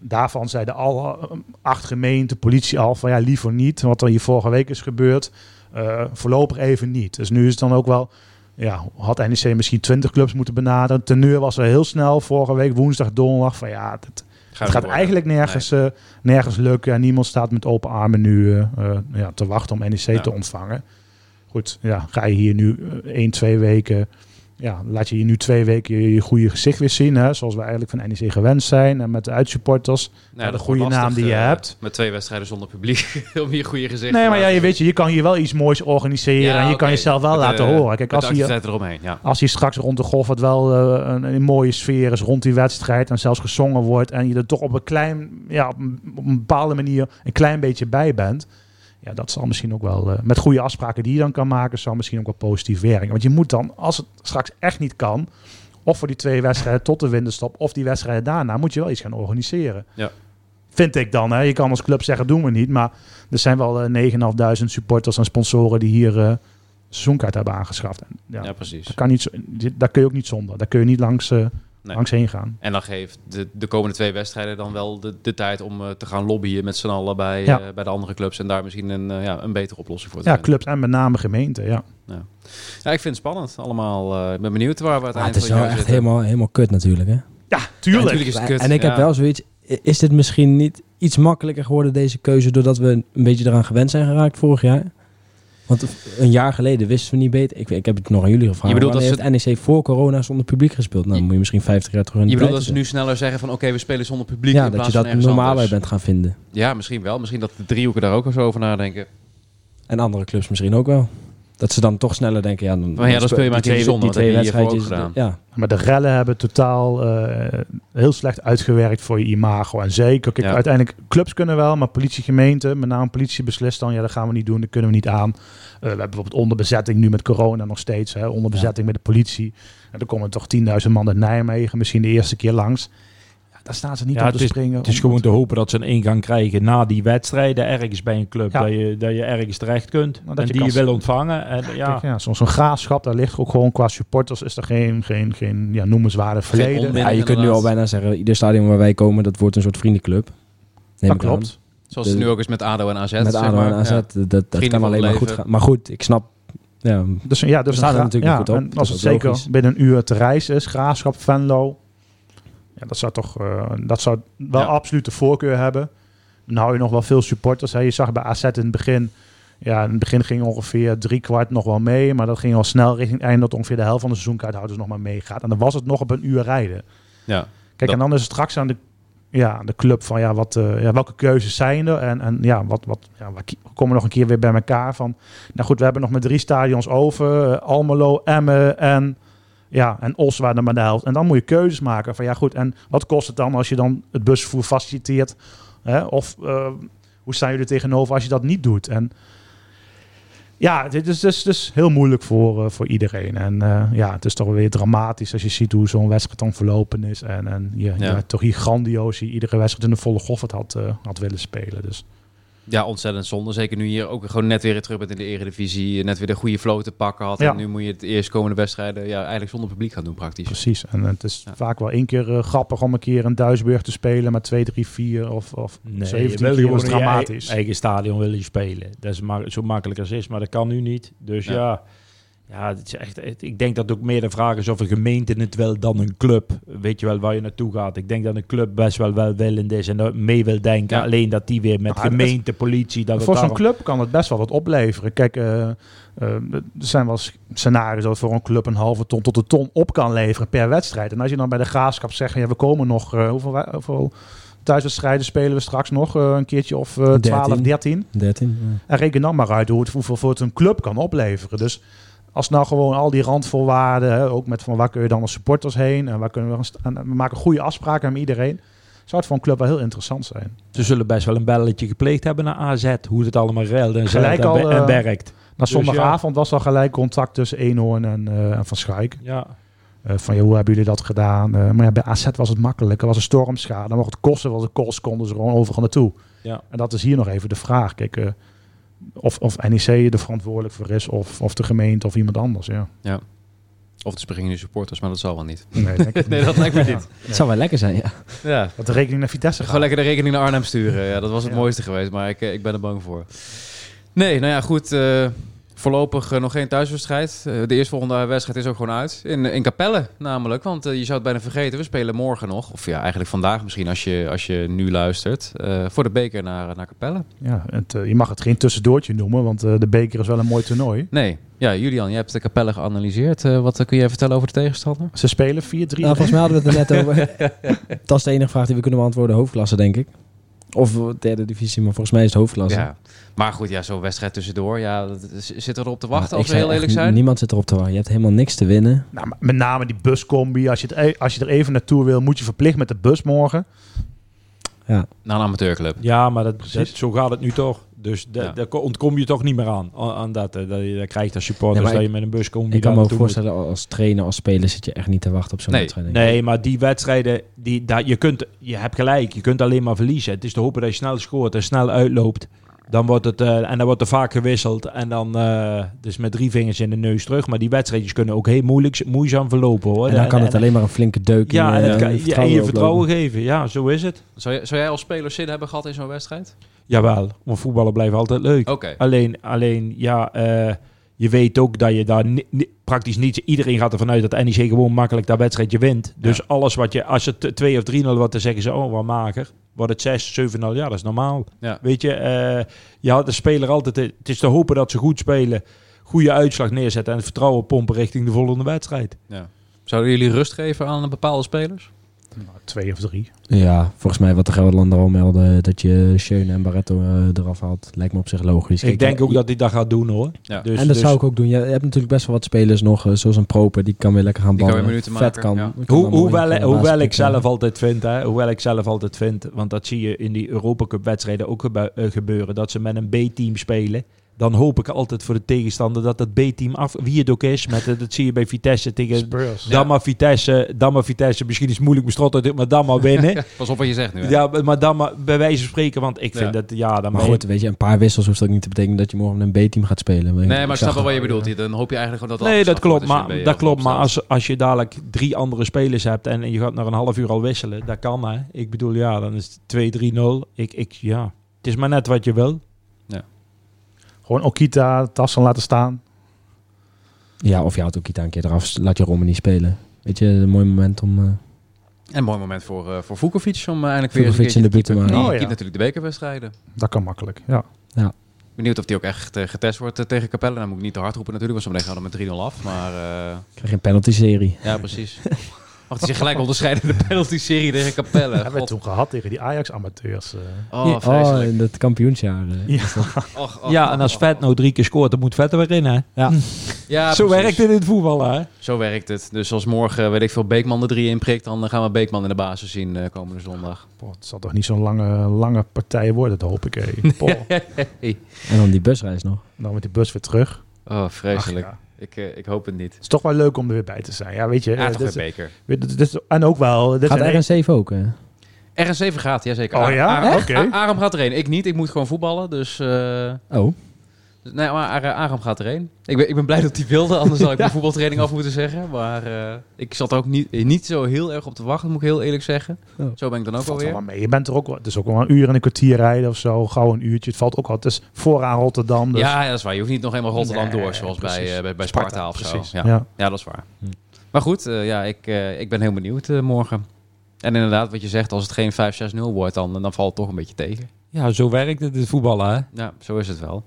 Daarvan zeiden alle eh, acht gemeenten, politie al van ja, liever niet. Wat er hier vorige week is gebeurd, eh, voorlopig even niet. Dus nu is het dan ook wel ja, had NEC misschien 20 clubs moeten benaderen. Teneur was er heel snel vorige week, woensdag, donderdag. Van ja, het, het Gaat eigenlijk nergens, eh, nergens lukken. En niemand staat met open armen nu eh, ja, te wachten om NEC Ja. te ontvangen. Goed, ja, ga je hier nu één, twee weken ja, laat je hier nu twee weken je, je goede gezicht weer zien. Hè, zoals we eigenlijk van NEC gewend zijn. En met de uitsupporters. Nou, de goede naam die je eh, hebt. Met twee wedstrijden zonder publiek. om je goede gezicht Nee, maar ja, je weet je, je kan hier wel iets moois organiseren. Ja, en je kan jezelf wel Met laten horen. Kijk, als eromheen, ja. als hier straks rond de golf wat wel eh, een, een mooie sfeer is rond die wedstrijd. En zelfs gezongen wordt. En je er toch op een klein, ja, op een, op een bepaalde manier een klein beetje bij bent. Ja, dat zal misschien ook wel, eh, met goede afspraken die je dan kan maken, zal misschien ook wel positief werken. Want je moet dan, als het straks echt niet kan, of voor die twee wedstrijden tot de winterstop, of die wedstrijden daarna, moet je wel iets gaan organiseren. Ja. Vind ik dan. Hè. Je kan als club zeggen, doen we niet. Maar er zijn wel eh 9.500 supporters en sponsoren die hier eh seizoenkaart hebben aangeschaft. En, ja, Ja, precies. dat kan niet, daar kun je ook niet zonder. Daar kun je niet langs, Nee. langs heen gaan. En dan geeft de, de komende twee wedstrijden dan wel de, de tijd om eh, te gaan lobbyen met z'n allen bij, Ja. eh, bij de andere clubs. En daar misschien een, eh, ja, een betere oplossing voor te Ja, vinden. clubs en met name gemeenten. Ja. Ja, ik vind het spannend allemaal. eh, ik ben benieuwd waar we Ah, het uiteindelijk is van wel echt zitten. helemaal, helemaal kut natuurlijk, hè? Ja, Ja, tuurlijk. natuurlijk is het kut. en ik heb ja. wel zoiets... Is dit misschien niet iets makkelijker geworden, deze keuze, doordat we een beetje eraan gewend zijn geraakt vorig jaar? Want een jaar geleden wisten we niet beter. Ik, ik heb het nog aan jullie gevraagd. Je bedoelt dat heeft NEC voor corona zonder publiek gespeeld? Nou, dan moet je misschien 50 jaar terug in de Je bedoelt dat ze nu sneller zeggen van oké, we spelen zonder publiek zetten. in Ja, dat je dat normaler anders. bent gaan vinden. Ja, misschien wel. Misschien dat de driehoeken daar ook eens over nadenken. En andere clubs misschien ook wel. Dat ze dan toch sneller denken, ja, dan, Maar ja, dan speel je maar twee- zonder, Die dat twee wedstrijdjes. Ja, Maar de rellen hebben totaal eh, heel slecht uitgewerkt voor je imago. En zeker, kijk, Ja. uiteindelijk, clubs kunnen wel, maar politie, gemeente, met name politie beslist dan, ja, dat gaan we niet doen, dat kunnen we niet aan. Eh, we hebben bijvoorbeeld onderbezetting nu met corona nog steeds, hè, onderbezetting met de politie. En dan komen toch 10.000 man uit Nijmegen, misschien de eerste keer langs. Daar staan ze niet Ja, op het te is- springen. Het is gewoon te hopen dat ze een ingang krijgen na die wedstrijden ergens bij een club. Ja. Dat, je, dat je ergens terecht kunt dat en je die kan- je wil ontvangen. En, ja, Kijk, ja, zo'n zo'n graafschap, daar ligt ook gewoon qua supporters, is er geen, geen, geen ja, noemenswaardig Geen verleden. onmin. Ja, je kunt nu al bijna zeggen, ieder stadion waar wij komen, dat wordt een soort vriendenclub. Neem dat aan. klopt. Zoals het nu ook is met ADO en AZ. Met zeg ADO maar. en AZ, Ja. dat, dat Vrienden kan alleen maar goed gaan. Maar goed, ik snap... Ja, Dus ja, dus We staan er natuurlijk ja, niet goed op. En Dat als is het zeker logisch. binnen een uur te reizen is, Graafschap, Venlo. Ja, dat zou toch eh, dat zou wel Ja. absoluut de voorkeur hebben. Dan hou je nog wel veel supporters. Hè. Je zag bij AZ in het begin. Ja, in het begin ging ongeveer drie kwart nog wel mee. Maar dat ging al snel richting het einde dat ongeveer de helft van de seizoenkaarthouders nog maar meegaat. En dan was het nog op een uur rijden. Ja. Kijk, Dat- en dan is het straks aan de, ja, aan de club van ja, wat, eh, ja, welke keuzes zijn er? En, en ja, wat, wat, ja, we komen nog een keer weer bij elkaar van. Nou goed, we hebben nog maar drie stadions over. eh, Almelo, Emmen en, ja, en Os waren er maar de helft. En dan moet je keuzes maken van ja goed, en wat kost het dan als je dan het busvervoer faciliteert? Hè? Of eh, hoe staan jullie er tegenover als je dat niet doet? En ja, dit is dus, dus heel moeilijk voor, eh, voor iedereen. En eh, ja, het is toch wel weer dramatisch als je ziet hoe zo'n wedstrijd dan verlopen is. En, en je, Ja. ja. toch hier grandioos je iedere wedstrijd in de volle golf het had, had willen spelen. Dus ja, ontzettend zonde. Zeker nu je ook gewoon net weer terug bent in de eredivisie. Net weer de goede flow te pakken had. Ja. En nu moet je het eerst komende wedstrijden ja, eigenlijk zonder publiek gaan doen praktisch. precies. En het is Ja. vaak wel één keer eh, grappig om een keer een Duisburg te spelen met 2, 3, 4 of, of Nee, 17 je wil keer. Dat is dramatisch. eigen, eigen stadion wil je spelen. Dat is maar, zo makkelijk als is, maar dat kan nu niet. Dus Ja. Ja, het is echt, het- ik denk dat het ook meer de vraag is of een gemeente het wil dan een club. Weet je wel waar je naartoe gaat. Ik denk dat een club best wel welwillend is en dat mee wil denken. Ja. Alleen dat die weer met Nou, het- gemeente, politie... Dat voor zo'n club kan het best wel wat opleveren. Kijk, eh, eh, er zijn wel scenario's dat voor een club een halve ton tot een ton op kan leveren per wedstrijd. En als je dan bij de graafschap zegt, ja, we komen nog, eh, hoeveel, thuiswedstrijden spelen we straks nog? Eh, een keertje of eh 12, 13. 13. 13. ja. En reken dan maar uit hoe het, hoeveel voor het een club kan opleveren. Dus als nou gewoon al die randvoorwaarden, hè, ook met van waar kun je dan als supporters heen en waar kunnen we, en we maken goede afspraken met iedereen, zou het voor een club wel heel interessant zijn. Ze zullen best wel een belletje gepleegd hebben naar AZ. Hoe het allemaal ruilt en, Gelijk en, al, en eh, werkt. Na Dus zondagavond was al gelijk contact tussen Eenhoorn en, eh, en Van Schaik. Ja. Eh, van ja, hoe hebben jullie dat gedaan? Maar ja, bij AZ was het makkelijk. Er was een stormschade. Dan mocht het kosten wat het kost, konden ze gewoon overal naartoe. Ja. En dat is hier nog even de vraag. Kijk, of, of NEC er verantwoordelijk voor is, of, of de gemeente of iemand anders. Ja. Of de springende supporters, maar dat zal wel niet. Nee, denk ik Nee, niet. dat lijkt me niet. Het zou wel lekker zijn, ja. Ja. Dat de rekening naar Vitesse Gewoon lekker de rekening naar Arnhem sturen. Ja, dat was het Ja. mooiste geweest, maar ik, eh, ik ben er bang voor. Nee, nou ja, goed. eh, Voorlopig eh, nog geen thuiswedstrijd. Eh, de eerstvolgende wedstrijd is ook gewoon uit. In, in Capelle namelijk. Want eh, je zou het bijna vergeten. We spelen morgen nog. Of ja, eigenlijk vandaag misschien als je, als je nu luistert. eh, voor de beker naar, naar Capelle. Ja, het, eh, je mag het geen tussendoortje noemen, want eh, de beker is wel een mooi toernooi. Nee. Ja, Julian, je hebt de Capelle geanalyseerd. Eh, wat eh, kun je vertellen over de tegenstander? Ze spelen 4-3. Nou, volgens mij hadden we het er net over. dat is de enige vraag die we kunnen beantwoorden. Hoofdklasse, denk ik. Of derde divisie, maar volgens mij is het hoofdklasse. Ja. Maar goed, ja, zo'n wedstrijd tussendoor. Ja, zit erop te wachten als we heel eerlijk zijn. Niemand zit erop te wachten. Je hebt helemaal niks te winnen. Nou, met name die buscombi. Als je, het, e- als je er even naartoe wil, moet je verplicht met de bus morgen. Naar een amateurclub. Ja, maar dat- zo gaat het nu toch. Dus Ja. daar ko- ontkom je toch niet meer aan. Aan, dat, eh, dat je dat krijgt als supporter. Nee, dat je met een bus komt. die Ik kan me ook moet. voorstellen, als trainer, als speler zit je echt niet te wachten op zo'n Nee. wedstrijd. Nee, maar die wedstrijden, die, daar, je, kunt, je hebt gelijk. Je kunt alleen maar verliezen. Het is te hopen dat je snel scoort en snel uitloopt. Dan wordt het, eh, en dan wordt er vaak gewisseld. En dan eh, dus met drie vingers in de neus terug. Maar die wedstrijdjes kunnen ook heel moeilijk, moeizaam verlopen hoor. En dan kan En- het en- alleen maar een flinke deuk Ja, in en, je, het kan, en je oplopen. vertrouwen geven. Ja, zo is het. Zou, jij- zou jij als speler zin hebben gehad in zo'n wedstrijd? Jawel, want voetballen blijft altijd leuk. Oké. Alleen, alleen ja, eh, je weet ook dat je daar ni- ni- praktisch niet... Iedereen gaat ervan uit dat NEC gewoon makkelijk dat wedstrijdje wint. Dus Ja. alles wat je... Als het 2 of 3-0 wordt, dan zeggen ze... Oh, wat mager. Wordt het 6, 7-0. Ja, dat is normaal. Ja. Weet je, eh, je had de speler altijd... Het is te hopen dat ze goed spelen. Goede uitslag neerzetten. En het vertrouwen pompen richting de volgende wedstrijd. Ja. Zouden jullie rust geven aan bepaalde spelers? Nou, twee of drie. Ja, volgens mij wat de Gelderlander al meldde, dat je Schöne en Barretto eh, eraf haalt, lijkt me op zich logisch. ik denk ja, ook dat hij dat gaat doen hoor. Ja. Dus, en dat dus zou ik ook doen. Je hebt natuurlijk best wel wat spelers nog, eh, zoals een Proper, die kan weer lekker gaan Die kan ballen. weer minuten Vet maken, kan. ja. die kan Hoe, hoewel, in hoewel ik zelf altijd vind, hè, hoewel ik zelf altijd vind, want dat zie je in die Europa Cup wedstrijden ook eh, gebeuren, dat ze met een B-team spelen. Dan hoop ik altijd voor de tegenstander dat dat B-team af, wie het ook is, met, eh, dat zie je bij Vitesse tegen Spurs. dan maar Vitesse, dan maar Vitesse, misschien is het moeilijk bestrot, maar dan maar winnen. Pas op wat je zegt nu. Hè? ja, maar dan maar bij wijze van spreken, want ik vind Ja. dat, ja, dan Maar goed, weet je, een paar wissels hoeft ook niet te betekenen dat je morgen met een B-team gaat spelen. Nee, maar ik snap wel wat je bedoelt. Dan hoop je eigenlijk gewoon dat Nee, dat klopt. Maar, dat klopt, maar als, als je dadelijk drie andere spelers hebt en je gaat naar een half uur al wisselen, dat kan hè. Ik bedoel, ja, dan is het 2-3-0. Ik, ik, ja. Het is maar net wat je wil. Gewoon Okita, Tassen laten staan. Ja, of je houdt ook Kita een keer eraf, laat je Romani spelen. Weet je, een mooi moment om... eh, En een mooi moment voor, eh voor Vukovic om eh, eindelijk weer eens Vukovic een in de buurt te maken. Die Oh, ja. natuurlijk de bekerwedstrijden. Dat kan makkelijk, ja. Benieuwd of die ook echt getest wordt tegen Capelle. Dan moet ik niet te hard roepen natuurlijk, want zo meteen gaan we met 3-0 af. Maar eh, krijg je een penalty-serie. ja, precies. Mag hij zich gelijk onderscheiden in de penalty-serie tegen Capelle. hebben we God. toen gehad tegen die Ajax-amateurs. eh. Oh, oh, vreselijk. in het kampioensjaar. eh, Ja. Och, och, ja, en als och, Vet nou drie keer scoort, dan moet Vet er weer in, hè? Ja. Ja, Zo precies. werkt het in het voetbal, hè? Zo werkt het. Dus als morgen, weet ik veel, Beekman de drie inprikt, dan eh, gaan we Beekman in de basis zien eh, komende zondag. Boah, het zal toch niet zo'n lange, lange partij worden, dat hoop ik. Hey. En dan die busreis nog. Dan met die bus weer terug. Oh, vreselijk. Ach, ja. Ik, eh, ik hoop het niet. Het is toch wel leuk om er weer bij te zijn. Ja, weet je. Ja, eh, dit is- beker. dit- dit is- en ook wel... Dit Gaat zijn- RN7 ook, hè? RN7 gaat, jazeker. Oh ja? Aram, Oké. A- Aram gaat erheen. Ik niet, ik moet gewoon voetballen. Dus, eh, Oh. Nee, maar Ar- Aram gaat erheen. Ik ben, ik ben blij dat hij wilde, anders had ik mijn voetbaltraining af moeten zeggen. Maar eh, ik zat er ook niet, niet zo heel erg op te wachten, moet ik heel eerlijk zeggen. Oh. Zo ben ik dan ook alweer. wel mee. Je bent er ook wel... Het is ook wel een uur en een kwartier rijden of zo. Gauw een uurtje. Het valt ook wel... Het is vooraan Rotterdam. Dus Ja, ja, dat is waar. Je hoeft niet nog helemaal Rotterdam Nee, door, zoals bij, eh, bij, bij Sparta, Sparta, of zo. precies. Ja. Ja. Ja. dat is waar. Hm. Maar goed, eh, ja, ik, eh, ik ben heel benieuwd eh, morgen. En inderdaad, wat je zegt, als het geen 5-6-0 wordt, dan, dan valt het toch een beetje tegen. Ja, zo werkt het in het voetballen, hè? Ja, zo is het wel.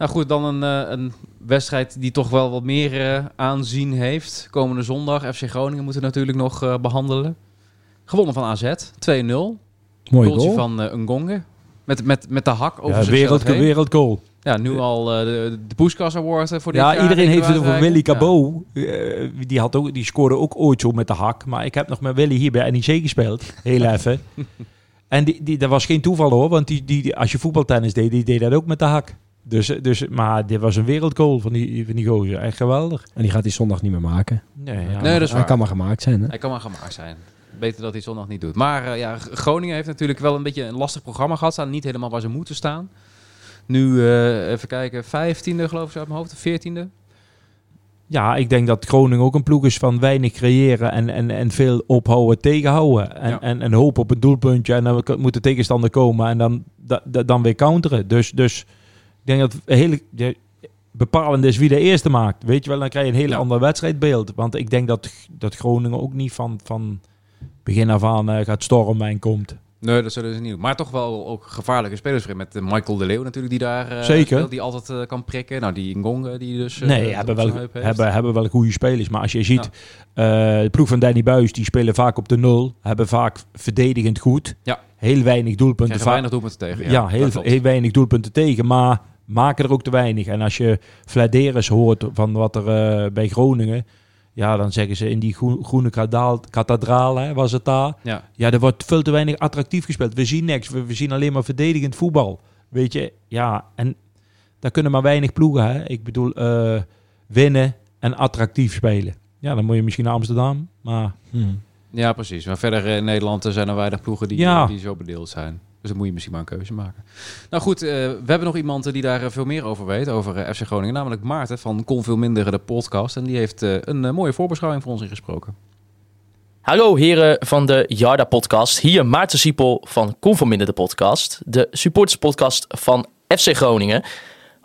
Nou goed, dan een, eh, een wedstrijd die toch wel wat meer eh, aanzien heeft. Komende zondag, FC Groningen moeten natuurlijk nog eh, behandelen. Gewonnen van AZ, 2-0. Mooie Goaltje goal. van eh Ngonge. Met, met, met de hak over Ja, wereld, heen. wereldgoal. Ja, nu al de, de Poeskas Award voor dit Ja, jaar. iedereen heeft het over. Willy Ja. Cabot. Die, had ook, die scoorde ook ooit zo met de hak. Maar ik heb nog met Willy hier bij NEC gespeeld. Heel even. En die, die, dat was geen toeval hoor. Want die, die, die- als je voetbaltennis deed, die deed dat ook met de hak. Dus, dus, maar dit was een wereldgoal van die, van die gozer. Echt geweldig. En die gaat die zondag niet meer maken. Nee, ja. Nee, dat is Hij waar. kan maar gemaakt zijn, hè? Hij kan maar gemaakt zijn. Beter dat hij zondag niet doet. Maar eh, ja, Groningen heeft natuurlijk wel een beetje een lastig programma gehad. Staan niet helemaal waar ze moeten staan. Nu, eh, even kijken, vijftiende geloof ik zo uit mijn hoofd. Veertiende. Ja, ik denk dat Groningen ook een ploeg is van weinig creëren en, en, en veel ophouden, tegenhouden. En, Ja. en, en hopen op een doelpuntje en dan moet de tegenstander komen en dan, da- da- dan weer counteren. Dus, dus denk dat hele, de- bepalend is wie de eerste maakt. Weet je wel, dan krijg je een heel Ja. ander wedstrijdbeeld. Want ik denk dat, dat Groningen ook niet van, van begin af aan eh, gaat stormen en komt. Nee, dat zullen ze niet doen. Maar toch wel ook gevaarlijke spelers. Met eh, Michael de Leeuw natuurlijk, die daar eh, Zeker. speelt, die altijd kan prikken. Nou, die Ngong, die dus... nee, hebben wel, hebben, hebben wel goede spelers. Maar als je ziet, eh, de ploeg van Danny Buis, die spelen vaak op de nul. Hebben vaak verdedigend goed. Ja. Heel weinig doelpunten. Vaak- weinig doelpunten tegen. Ja, heel, heel weinig doelpunten tegen, maar maken er ook te weinig. En als je Vladeris hoort van wat er eh, bij Groningen, ja, dan zeggen ze in die groen- groene kadaal- kathedraal, hè, was het daar. Ja. Ja, er wordt veel te weinig attractief gespeeld. We zien niks, we, we zien alleen maar verdedigend voetbal. Weet je, ja, en daar kunnen maar weinig ploegen. Hè. Ik bedoel, eh, winnen en attractief spelen. Ja, dan moet je misschien naar Amsterdam, maar ja, precies. Maar verder eh, in Nederland eh, zijn er weinig ploegen die, Ja. die zo bedeeld zijn. Dus dan moet je misschien maar een keuze maken. Nou goed, eh, we hebben nog iemand eh, die daar eh, veel meer over weet, over FC Groningen. Namelijk Maarten van Kon Veel Minder, de podcast. En die heeft een mooie voorbeschouwing voor ons ingesproken. Hallo heren van de Jarda podcast. Hier Maarten Siepel van Conforminder de podcast. De supporterspodcast van FC Groningen.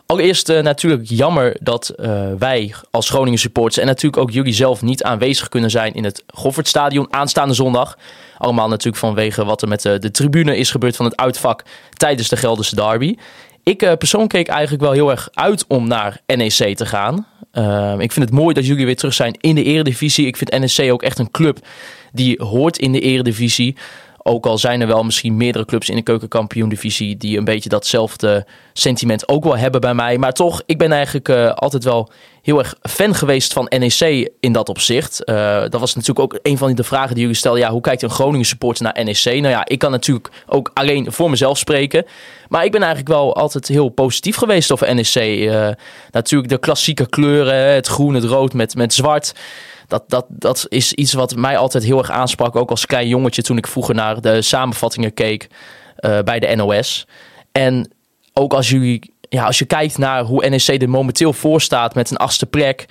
Allereerst natuurlijk jammer dat wij als Groningen supporters en natuurlijk ook jullie zelf niet aanwezig kunnen zijn in het Goffertstadion aanstaande zondag. Allemaal natuurlijk vanwege wat er met de, de tribune is gebeurd van het uitvak tijdens de Gelderse derby. Ik eh, persoonlijk keek eigenlijk wel heel erg uit om naar NEC te gaan. Ehm, ik vind het mooi dat jullie weer terug zijn in de eredivisie. Ik vind NEC ook echt een club die hoort in de eredivisie. Ook al zijn er wel misschien meerdere clubs in de keukenkampioen-divisie... die een beetje datzelfde sentiment ook wel hebben bij mij. Maar toch, ik ben eigenlijk eh, altijd wel heel erg fan geweest van NEC in dat opzicht. Eh, dat was natuurlijk ook een van de vragen die jullie stelden. Ja, hoe kijkt een Groningen supporter naar NEC? Nou ja, ik kan natuurlijk ook alleen voor mezelf spreken. Maar ik ben eigenlijk wel altijd heel positief geweest over NEC. Eh, natuurlijk de klassieke kleuren, het groen, het rood met, met zwart. Dat, dat, dat is iets wat mij altijd heel erg aansprak. Ook als klein jongetje toen ik vroeger naar de samenvattingen keek eh, bij de NOS. En ook als, jullie, ja, als je kijkt naar hoe NEC er momenteel voor staat met een achtste plek.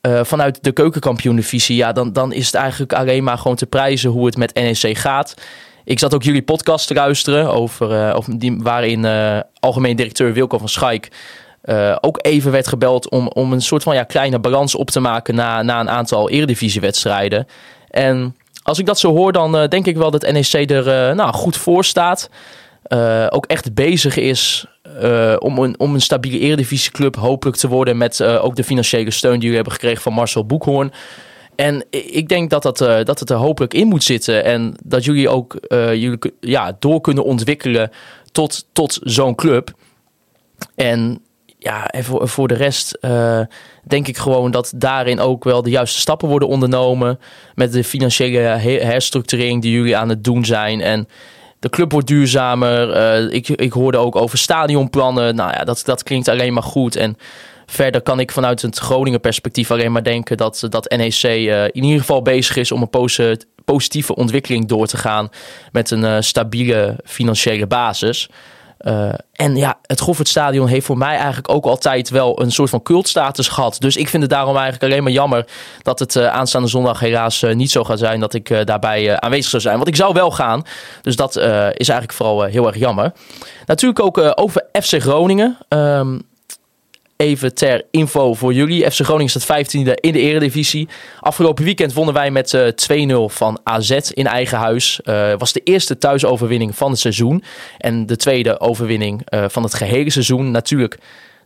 eh, vanuit de keukenkampioen-divisie, ja, dan, dan is het eigenlijk alleen maar gewoon te prijzen hoe het met NEC gaat. Ik zat ook jullie podcast te luisteren, over, over die, waarin algemeen directeur Wilco van Schaik eh, ook even werd gebeld om, om een soort van ja, kleine balans op te maken na, na een aantal eredivisiewedstrijden. En als ik dat zo hoor, dan eh, denk ik wel dat NEC er eh, nou, goed voor staat. Ook echt bezig is om, een, om een stabiele eredivisieclub hopelijk te worden. Met ook de financiële steun die jullie hebben gekregen van Marcel Boekhoorn. En ik denk dat, dat, dat het er hopelijk in moet zitten. En dat jullie ook jullie, ja, door kunnen ontwikkelen tot, tot zo'n club. En ja, en voor, de rest eh, denk ik gewoon dat daarin ook wel de juiste stappen worden ondernomen. Met de financiële he- herstructurering die jullie aan het doen zijn. En de club wordt duurzamer. Eh, ik, ik hoorde ook over stadionplannen. Nou ja, dat, dat klinkt alleen maar goed. En verder kan ik vanuit het Groningen perspectief alleen maar denken dat, dat NEC eh, in ieder geval bezig is om een posi- positieve ontwikkeling door te gaan. Met een stabiele financiële basis. Eh, en ja, het Goffertstadion heeft voor mij eigenlijk ook altijd wel een soort van cultstatus gehad. Dus ik vind het daarom eigenlijk alleen maar jammer dat het eh, aanstaande zondag helaas eh, niet zo gaat zijn dat ik daarbij aanwezig zou zijn. Want ik zou wel gaan. Dus dat is eigenlijk vooral heel erg jammer. Natuurlijk ook over FC Groningen. Ehm, Even ter info voor jullie. FC Groningen staat 15e in de eredivisie. Afgelopen weekend wonnen wij met eh 2-0 van AZ in eigen huis. Eh was de eerste thuisoverwinning van het seizoen. En de tweede overwinning eh, van het gehele seizoen. Natuurlijk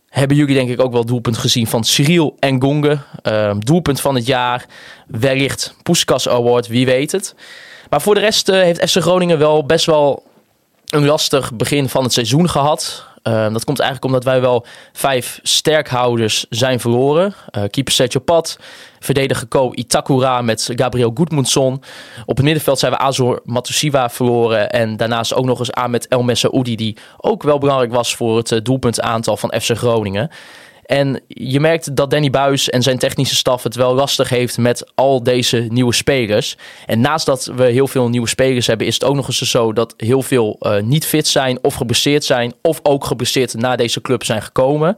hebben jullie denk ik ook wel doelpunt gezien van Cyril en Gonge. Ehm, doelpunt van het jaar. Wellicht Poeskas Award, wie weet het. Maar voor de rest eh, heeft FC Groningen wel best wel een lastig begin van het seizoen gehad. Ehm, dat komt eigenlijk omdat wij wel vijf sterkhouders zijn verloren. Eh keeper Sergio Pat, verdediger Ko Itakura met Gabriel Gudmundsson. Op het middenveld zijn we Azor Matusiwa verloren. En daarnaast ook nog eens Ahmed El Messaoudi, die ook wel belangrijk was voor het eh, doelpuntaantal van FC Groningen. En je merkt dat Danny Buis en zijn technische staf het wel lastig heeft met al deze nieuwe spelers. En naast dat we heel veel nieuwe spelers hebben, is het ook nog eens zo dat heel veel eh, niet fit zijn of geblesseerd zijn. Of ook geblesseerd naar deze club zijn gekomen.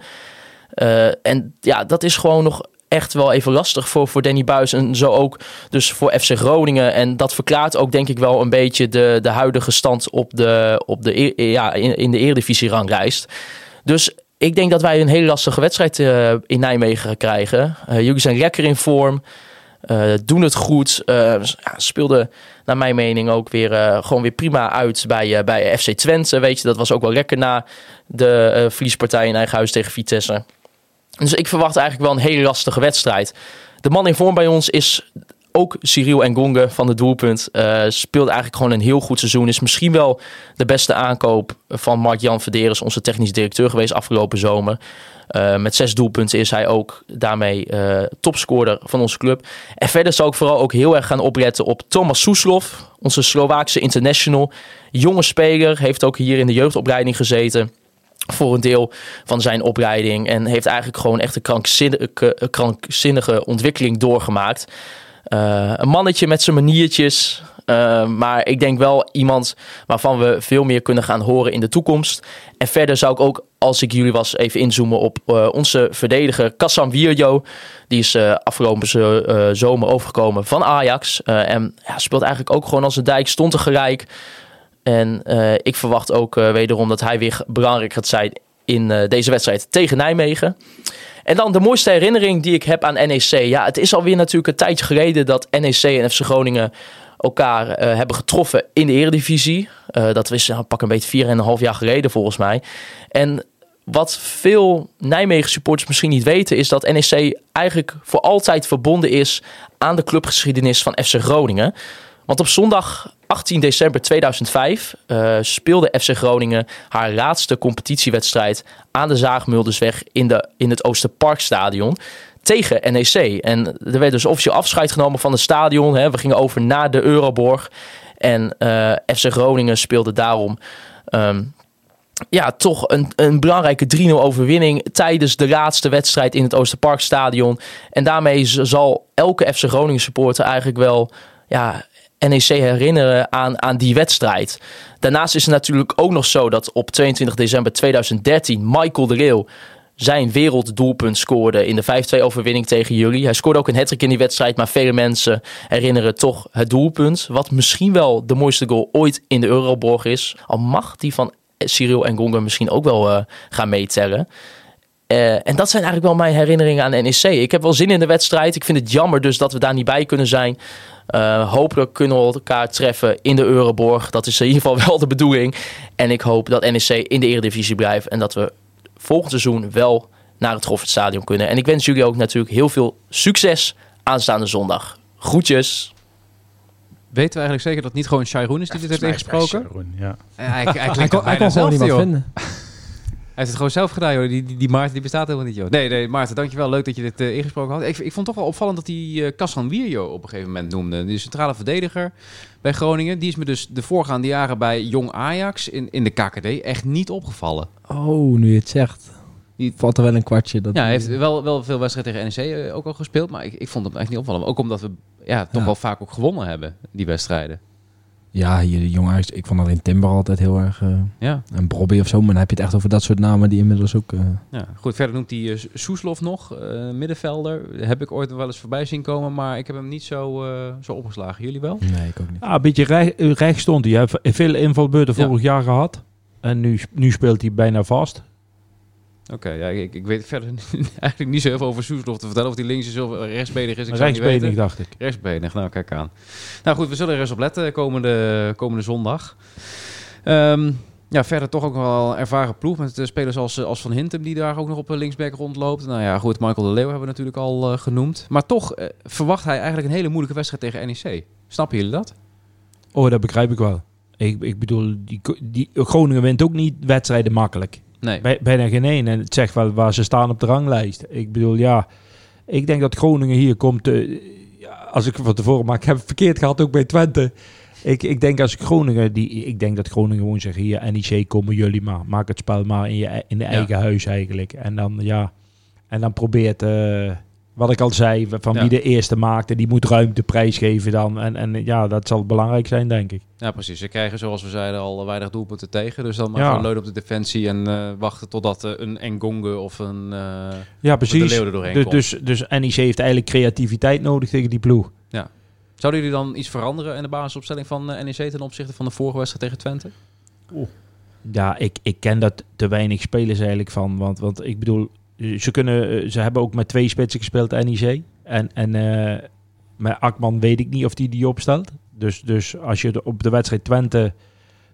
Eh, en ja, dat is gewoon nog echt wel even lastig voor, voor Danny Buis. En zo ook dus voor FC Groningen. En dat verklaart ook denk ik wel een beetje de, de huidige stand op de, op de, e- ja, in, in de Eredivisie ranglijst. Dus ik denk dat wij een hele lastige wedstrijd eh, in Nijmegen gaan krijgen. Eh, jullie zijn lekker in vorm. eh, doen het goed. ja, speelden naar mijn mening ook weer gewoon weer prima uit bij, bij FC Twente. Weet je, dat was ook wel lekker na de verliespartij in eigen huis tegen Vitesse. Dus ik verwacht eigenlijk wel een hele lastige wedstrijd. De man in vorm bij ons is ook Cyril Engonge van de doelpunt. Eh, speelt eigenlijk gewoon een heel goed seizoen. Is misschien wel de beste aankoop van Mark-Jan Verderes, onze technisch directeur geweest afgelopen zomer. Eh, met zes doelpunten is hij ook daarmee eh, topscorer van onze club. En verder zou ik vooral ook heel erg gaan opletten op Thomas Soeslof, onze Slovaakse international. Jonge speler, heeft ook hier in de jeugdopleiding gezeten voor een deel van zijn opleiding. En heeft eigenlijk gewoon echt een krankzinnige, krankzinnige ontwikkeling doorgemaakt. Uh, een mannetje met zijn maniertjes. Uh, maar ik denk wel iemand waarvan we veel meer kunnen gaan horen in de toekomst. En verder zou ik ook, als ik jullie was, even inzoomen op uh, onze verdediger Kassam Wierjo. Die is uh, afgelopen zomer overgekomen van Ajax. en ja, speelt eigenlijk ook gewoon als een dijk, stond er gelijk. En ik verwacht ook wederom dat hij weer belangrijk gaat zijn in deze wedstrijd tegen Nijmegen. En dan de mooiste herinnering die ik heb aan NEC. Ja, het is alweer natuurlijk een tijdje geleden dat NEC en FC Groningen elkaar uh, hebben getroffen in de eredivisie. Uh, dat is nou, pak een beetje vier en een half jaar geleden volgens mij. En wat veel Nijmegen supporters misschien niet weten... is dat NEC eigenlijk voor altijd verbonden is aan de clubgeschiedenis van FC Groningen. Want op zondag 18 december 2005 uh, speelde FC Groningen haar laatste competitiewedstrijd aan de Zaagmuldersweg in, de, in het Oosterparkstadion tegen NEC. En er werd dus officieel afscheid genomen van het stadion. Hè. We gingen over naar de Euroborg. En uh, FC Groningen speelde daarom um, ja, toch een, een belangrijke 3-0 overwinning tijdens de laatste wedstrijd in het Oosterparkstadion. En daarmee zal elke FC Groningen supporter eigenlijk wel ja, NEC herinneren aan, aan die wedstrijd. Daarnaast is het natuurlijk ook nog zo dat op 22 december 2013 Michael de Leeuw zijn werelddoelpunt scoorde in de 5-2 overwinning tegen jullie. Hij scoorde ook een hattrick in die wedstrijd, maar vele mensen herinneren toch het doelpunt. Wat misschien wel de mooiste goal ooit in de Euroborg is. Al mag die van Cyril en Gonga misschien ook wel uh, gaan meetellen. Uh, en dat zijn eigenlijk wel mijn herinneringen aan NEC. Ik heb wel zin in de wedstrijd. Ik vind het jammer dus dat we daar niet bij kunnen zijn. Uh, hopelijk kunnen we elkaar treffen in de Euroborg. Dat is in ieder geval wel de bedoeling. En ik hoop dat NEC in de Eredivisie blijft. En dat we volgend seizoen wel naar het Goffertstadion kunnen. En ik wens jullie ook natuurlijk heel veel succes aanstaande zondag. Groetjes. Weten we eigenlijk zeker dat het niet gewoon Shairoen is die ja, dit heeft ingesproken? Sharon, ja. Ja, hij, hij, hij, kon, hij kon gewoon niet wat vinden. Hij heeft het gewoon zelf gedaan, joh. Die, die, die Maarten die bestaat helemaal niet, joh. Nee, nee, Maarten, dankjewel. Leuk dat je dit uh, ingesproken had. Ik, ik vond toch wel opvallend dat die uh, Kassan Wierjo op een gegeven moment noemde. Die centrale verdediger bij Groningen. Die is me dus de voorgaande jaren bij Jong Ajax in, in de KKD echt niet opgevallen. Oh, nu je het zegt. Die valt er wel een kwartje. Dat ja, hij heeft wel, wel veel wedstrijden tegen NEC uh, ook al gespeeld. Maar ik, ik vond hem echt niet opvallen. Ook omdat we ja, toch ja. wel vaak ook gewonnen hebben, die wedstrijden. Ja, hier de jonge Ajax. Ik vond alleen Timber altijd heel erg... Uh, ja. En Bobby of zo. Maar dan heb je het echt over dat soort namen die inmiddels ook... Uh... Ja, goed. Verder noemt hij uh, Soeslof nog. middenvelder. Heb ik ooit wel eens voorbij zien komen. Maar ik heb hem niet zo, zo opgeslagen. Jullie wel? Nee, ik ook niet. Ah, een beetje recht, recht stond hij. Hij heeft veel invalbeurten ja. vorig jaar gehad. En nu, nu speelt hij bijna vast. Oké, okay, ja, ik, ik weet verder eigenlijk niet zo heel veel over Soeslof te vertellen. Of die links is of rechtsbenig is. Ik rechtsbenig, dacht ik. Rechtsbenig, nou kijk aan. Nou goed, we zullen er eens op letten komende, komende zondag. Um, ja, verder toch ook wel een ervaren ploeg met spelers als, als Van Hintem die daar ook nog op linksback rondloopt. Nou ja, goed, Michael de Leeuw hebben we natuurlijk al uh, genoemd. Maar toch uh, verwacht hij eigenlijk een hele moeilijke wedstrijd tegen NEC. Snappen jullie dat? Oh, dat begrijp ik wel. Ik, ik bedoel, die, die, Groningen wint ook niet wedstrijden makkelijk. Nee. Bij, bijna geen één. En het zegt wel waar ze staan op de ranglijst. Ik bedoel, ja, ik denk dat Groningen hier komt. Uh, ja, als ik van tevoren maar ik heb het verkeerd gehad ook bij Twente. Ik, ik denk als ik Groningen, die, ik denk dat Groningen gewoon zegt hier NEC komen jullie maar, maak het spel maar in je in de eigen huis eigenlijk. En dan ja, en dan probeert. Uh, wat ik al zei, van ja. wie de eerste maakte, die moet ruimte prijsgeven dan. En, en ja, dat zal belangrijk zijn, denk ik. Ja, precies. Ze krijgen, zoals we zeiden, al weinig doelpunten tegen. Dus dan maar ja. leunen op de defensie en uh, wachten totdat uh, een Engonge of een uh, ja, precies. de Leeuw er doorheen dus, komt. Dus, dus NEC heeft eigenlijk creativiteit nodig tegen die ploeg. Ja. Zouden jullie dan iets veranderen in de basisopstelling van NEC ten opzichte van de vorige wedstrijd tegen Twente? Oeh. Ja, ik, ik ken dat te weinig spelers eigenlijk van. Want, want ik bedoel, eh, ze, kunnen, eh, ze hebben ook met twee spitsen gespeeld, NEC. En, en eh, met Akman weet ik niet of die die opstelt. Dus, dus als je de- op de wedstrijd Twente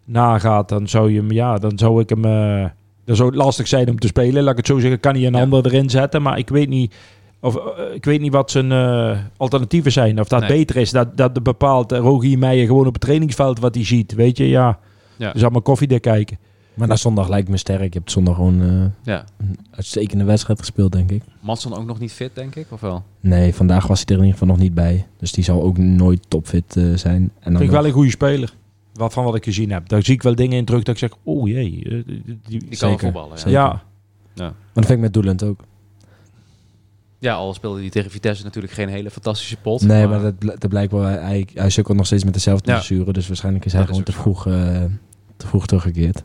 nagaat, dan zou je hem, ja, dan zou ik hem. eh, dan zou het lastig zijn om te spelen. Laat ik het zo zeggen, kan hij een Ja. ander erin zetten. Maar ik weet niet. Of, eh, ik weet niet wat zijn eh, alternatieven zijn. Of dat Nee. beter is. Dat, dat de bepaalt Rogier Meijer gewoon op het trainingsveld wat hij ziet. Weet je, ja. Ja. Dus allemaal koffiedik kijken. Maar na zondag lijkt me sterk. Je hebt zondag gewoon eh, Ja. een uitstekende wedstrijd gespeeld, denk ik. Matson ook nog niet fit, denk ik, of wel? Nee, vandaag was hij er in ieder geval nog niet bij. Dus die zal ook nooit topfit eh, zijn. En dan Vind ik wel een goede speler. Wat van wat ik gezien heb. Daar zie ik wel dingen in terug dat ik zeg, oh jee. eh, die, kan voetballen, ja. Zeker. ja, Maar dat vind ik met Doelend ook. Ja, al speelde hij tegen Vitesse natuurlijk geen hele fantastische pot. Nee, maar dat, dat blijkt wel. Hij, hij sukkelt nog steeds met dezelfde Ja. blessure. Dus waarschijnlijk is hij Dat is gewoon te vroeg, eh, te vroeg teruggekeerd.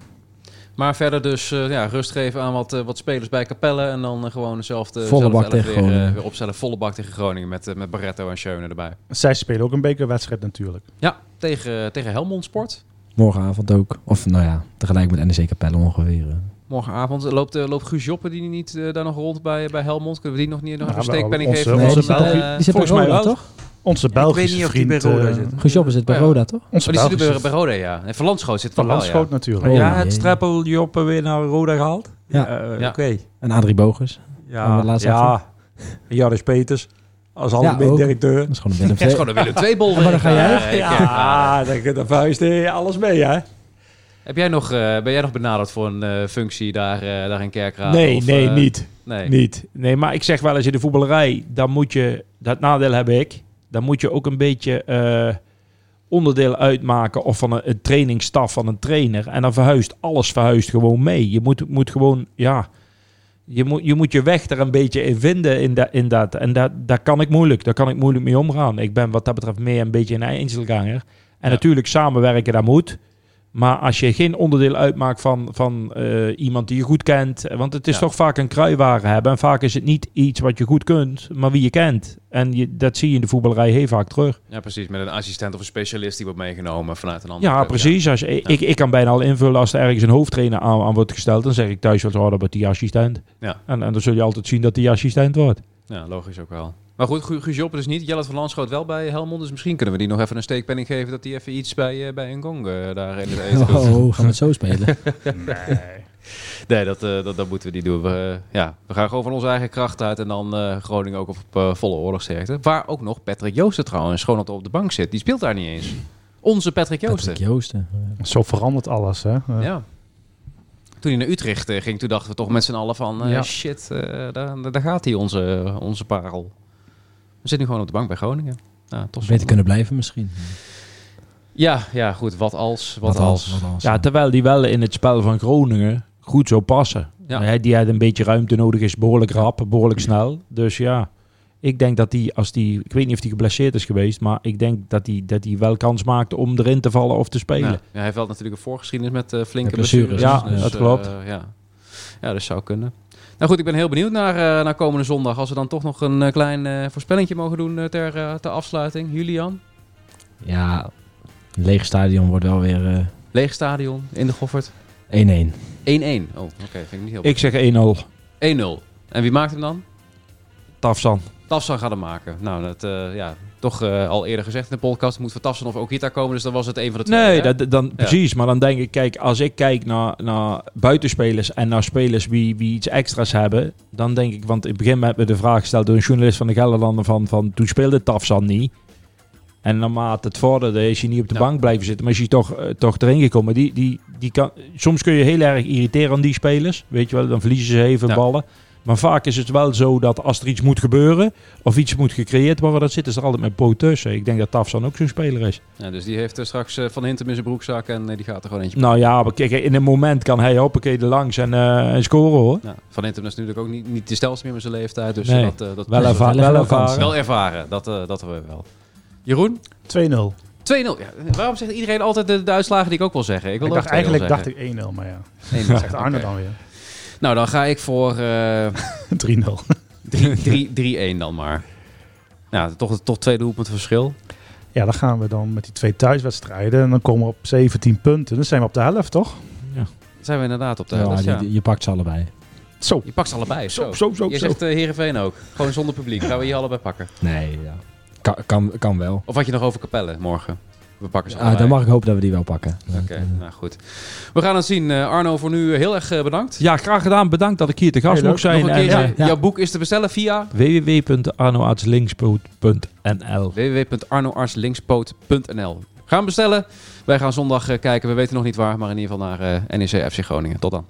Maar verder dus eh, ja, rust geven aan wat, eh, wat spelers bij Capelle. En dan eh, gewoon dezelfde Volle bak tegen weer, Groningen. weer opstellen. Volle bak tegen Groningen met, met Barretto en Schöne erbij. Zij spelen ook een bekerwedstrijd natuurlijk. Ja, tegen, tegen Helmond Sport. Morgenavond ook. Of nou ja, tegelijk met NEC Capelle ongeveer. Morgenavond loopt, loopt Guus Joppe die niet daar nog rond bij, bij Helmond. Kunnen we die nog niet nog Ja, een steekpenning geven? onze die, volgens mij wel. toch? Onze weet Belgische niet of die vriend... bij Roda eh, zit. Zit bij ja. Roda, toch? Onze Oh, die zit Belgische bij, bij Roda, ja. En Van Landschoot zit Van er wel, ja. Landschoot natuurlijk. Oh, ja, jee. het strappel Joppe weer naar Roda gehaald. Ja. Eh, Ja. Oké. En Adrie Bogus. Ja, ja. Jaris Peters. Als algemeen ook. directeur. Dat is gewoon een Willem Ja, het is II. gewoon een Willem twee bol. En waar dan ga jij? Ja, dan, dan vuist hij alles mee, hè? Heb jij nog, eh, ben jij nog benaderd voor een eh, functie daar, eh, daar in Kerkrade? Nee, Of, nee, eh, niet. Nee. Niet. Nee, maar ik zeg wel eens in de voetballerij, dan moet je, dat nadeel heb ik, dan moet je ook een beetje eh, onderdeel uitmaken of van een, een trainingsstaf van een trainer. En dan verhuist alles verhuist gewoon mee. Je moet, moet gewoon, ja, je moet, je moet je weg er een beetje in vinden in, dat in dat. En dat, daar kan ik moeilijk, daar kan ik moeilijk mee omgaan. Ik ben wat dat betreft meer een beetje een einzelganger. En Ja. natuurlijk samenwerken, dat moet. Maar als je geen onderdeel uitmaakt van, van eh, iemand die je goed kent. Want het is Ja. toch vaak een kruiwagen hebben. En vaak is het niet iets wat je goed kunt, maar wie je kent. En je, dat zie je in de voetballerij heel vaak terug. Ja, precies. Met een assistent of een specialist die wordt meegenomen vanuit een andere Ja, club, precies. Als, je- ik, ik kan bijna al invullen als er ergens een hoofdtrainer aan, aan wordt gesteld. Dan zeg ik thuis wel, oh, dat wordt die assistent. Ja. En, en dan zul je altijd zien dat die assistent wordt. Ja, logisch ook wel. Maar goed, Gu- Guus Joppe dus niet. Jelle van Landschoot wel bij Helmond. Dus misschien kunnen we die nog even een steekpenning geven... dat die even iets bij, eh bij Ngong eh, daar in het eten. Oh, gaan we het zo spelen? Nee. Nee, dat, eh, dat, dat moeten we niet doen. We, ja, we gaan gewoon van onze eigen kracht uit... en dan eh, Groningen ook op eh, volle oorlogsterkte. Waar ook nog Patrick Joosten trouwens gewoon nog op de bank zit. Die speelt daar niet eens. Onze Patrick Joosten. Patrick Joosten. Zo verandert alles, hè? Ja. Toen hij naar Utrecht ging, toen dachten we toch met z'n allen van... eh, Ja. shit, eh, daar, daar gaat hij, onze, onze parel. We zitten nu gewoon op de bank bij Groningen. Toch Beter kunnen blijven misschien. Ja, ja, goed. Wat als? Wat, als? Wat als? Ja, terwijl die wel in het spel van Groningen goed zou passen. Ja. Hij, die had een beetje ruimte nodig, is behoorlijk rap, behoorlijk snel. Dus ja, ik denk dat hij, als die, ik weet niet of hij geblesseerd is geweest, maar ik denk dat hij, dat hij wel kans maakte om erin te vallen of te spelen. Ja, hij heeft wel natuurlijk een voorgeschiedenis met eh, flinke blessures, blessures. ja, dus, dat klopt. eh, ja. ja, dat zou kunnen. Nou goed, ik ben heel benieuwd naar, eh, naar komende zondag. Als we dan toch nog een eh, klein eh voorspellingje mogen doen ter, ter afsluiting. Julian? Ja, een leeg stadion wordt wel weer eh, 1-1. Leeg stadion in de Goffert. 1-1. Oh, oké. vind ik niet heel Ik zeg 1-0, 1-0. En wie maakt hem dan? Tafsan. Tafsan gaat hem maken. Nou, dat, eh, ja, toch eh, al eerder gezegd in de podcast. Moet van Tafsan of Okita komen. Dus dan was het een van de twee. Nee, dat, dan, precies. Maar dan denk ik, kijk, als ik kijk naar, naar buitenspelers en naar spelers wie, wie iets extra's hebben, dan denk ik, want in het begin werd me de vraag gesteld door een journalist van de Gelderlander van, van toen speelde Tafsan niet. En naarmate het vorderde is hij niet op de Ja. bank blijven zitten, maar is hij toch, eh, toch erin gekomen. Die, die, die kan, soms kun je heel erg irriteren aan die spelers, weet je wel, dan verliezen ze even Ja. ballen. Maar vaak is het wel zo dat als er iets moet gebeuren of iets moet gecreëerd worden, dat zit is er altijd met poot tussen. Ik denk dat Tafsan ook zo'n speler is. Ja, dus die heeft er straks eh, Van Hintem in zijn broekzak. En eh, die gaat er gewoon eentje Nou ja, maar kijk, in een moment kan hij hoppakee er langs en, eh, en scoren hoor. Ja, Van Hintem is natuurlijk ook niet, niet de stelste meer met zijn leeftijd. Dus Nee, dat, eh, dat Wel, erva wel ervaren. wel ervaren. Dat, eh dat hebben we wel. Jeroen? 2-0. 2-0. Ja, waarom zegt iedereen altijd de, de uitslagen die ik ook wil zeggen? Ik, wil Ik dacht, 2-0 eigenlijk dacht ik 1-0, maar ja. 1-0. Dat zegt Arne dan weer. Nou, dan ga ik voor eh 3-0. 3 3-1 dan maar. Ja, toch, toch twee doelpunten verschil. Ja, dan gaan we dan met die twee thuiswedstrijden. En dan komen we op 17 punten. Dan zijn we op de helft, toch? zijn we inderdaad op de Ja, helft, ja. je pakt ze allebei. Zo. Je pakt ze allebei. Zo, Zo, zo, zo, Je zo. zegt uh, Heerenveen ook. Gewoon zonder publiek. Gaan we hier allebei pakken. Nee, ja. Kan, kan, kan wel. Of had je nog over Capelle morgen? We pakken ze Ah, dan mag ik hopen dat we die wel pakken. Oké, Eh, nou goed. We gaan het zien. Eh, Arno, voor nu heel erg eh, bedankt. Ja, graag gedaan. Bedankt dat ik hier te gast mocht Nog zijn. En, eh, ja. jouw boek is te bestellen via www.arnoartslinkspoot.nl www.arnoartslinkspoot.nl Gaan bestellen. Wij gaan zondag eh, kijken. We weten nog niet waar, maar in ieder geval naar eh NEC FC Groningen. Tot dan.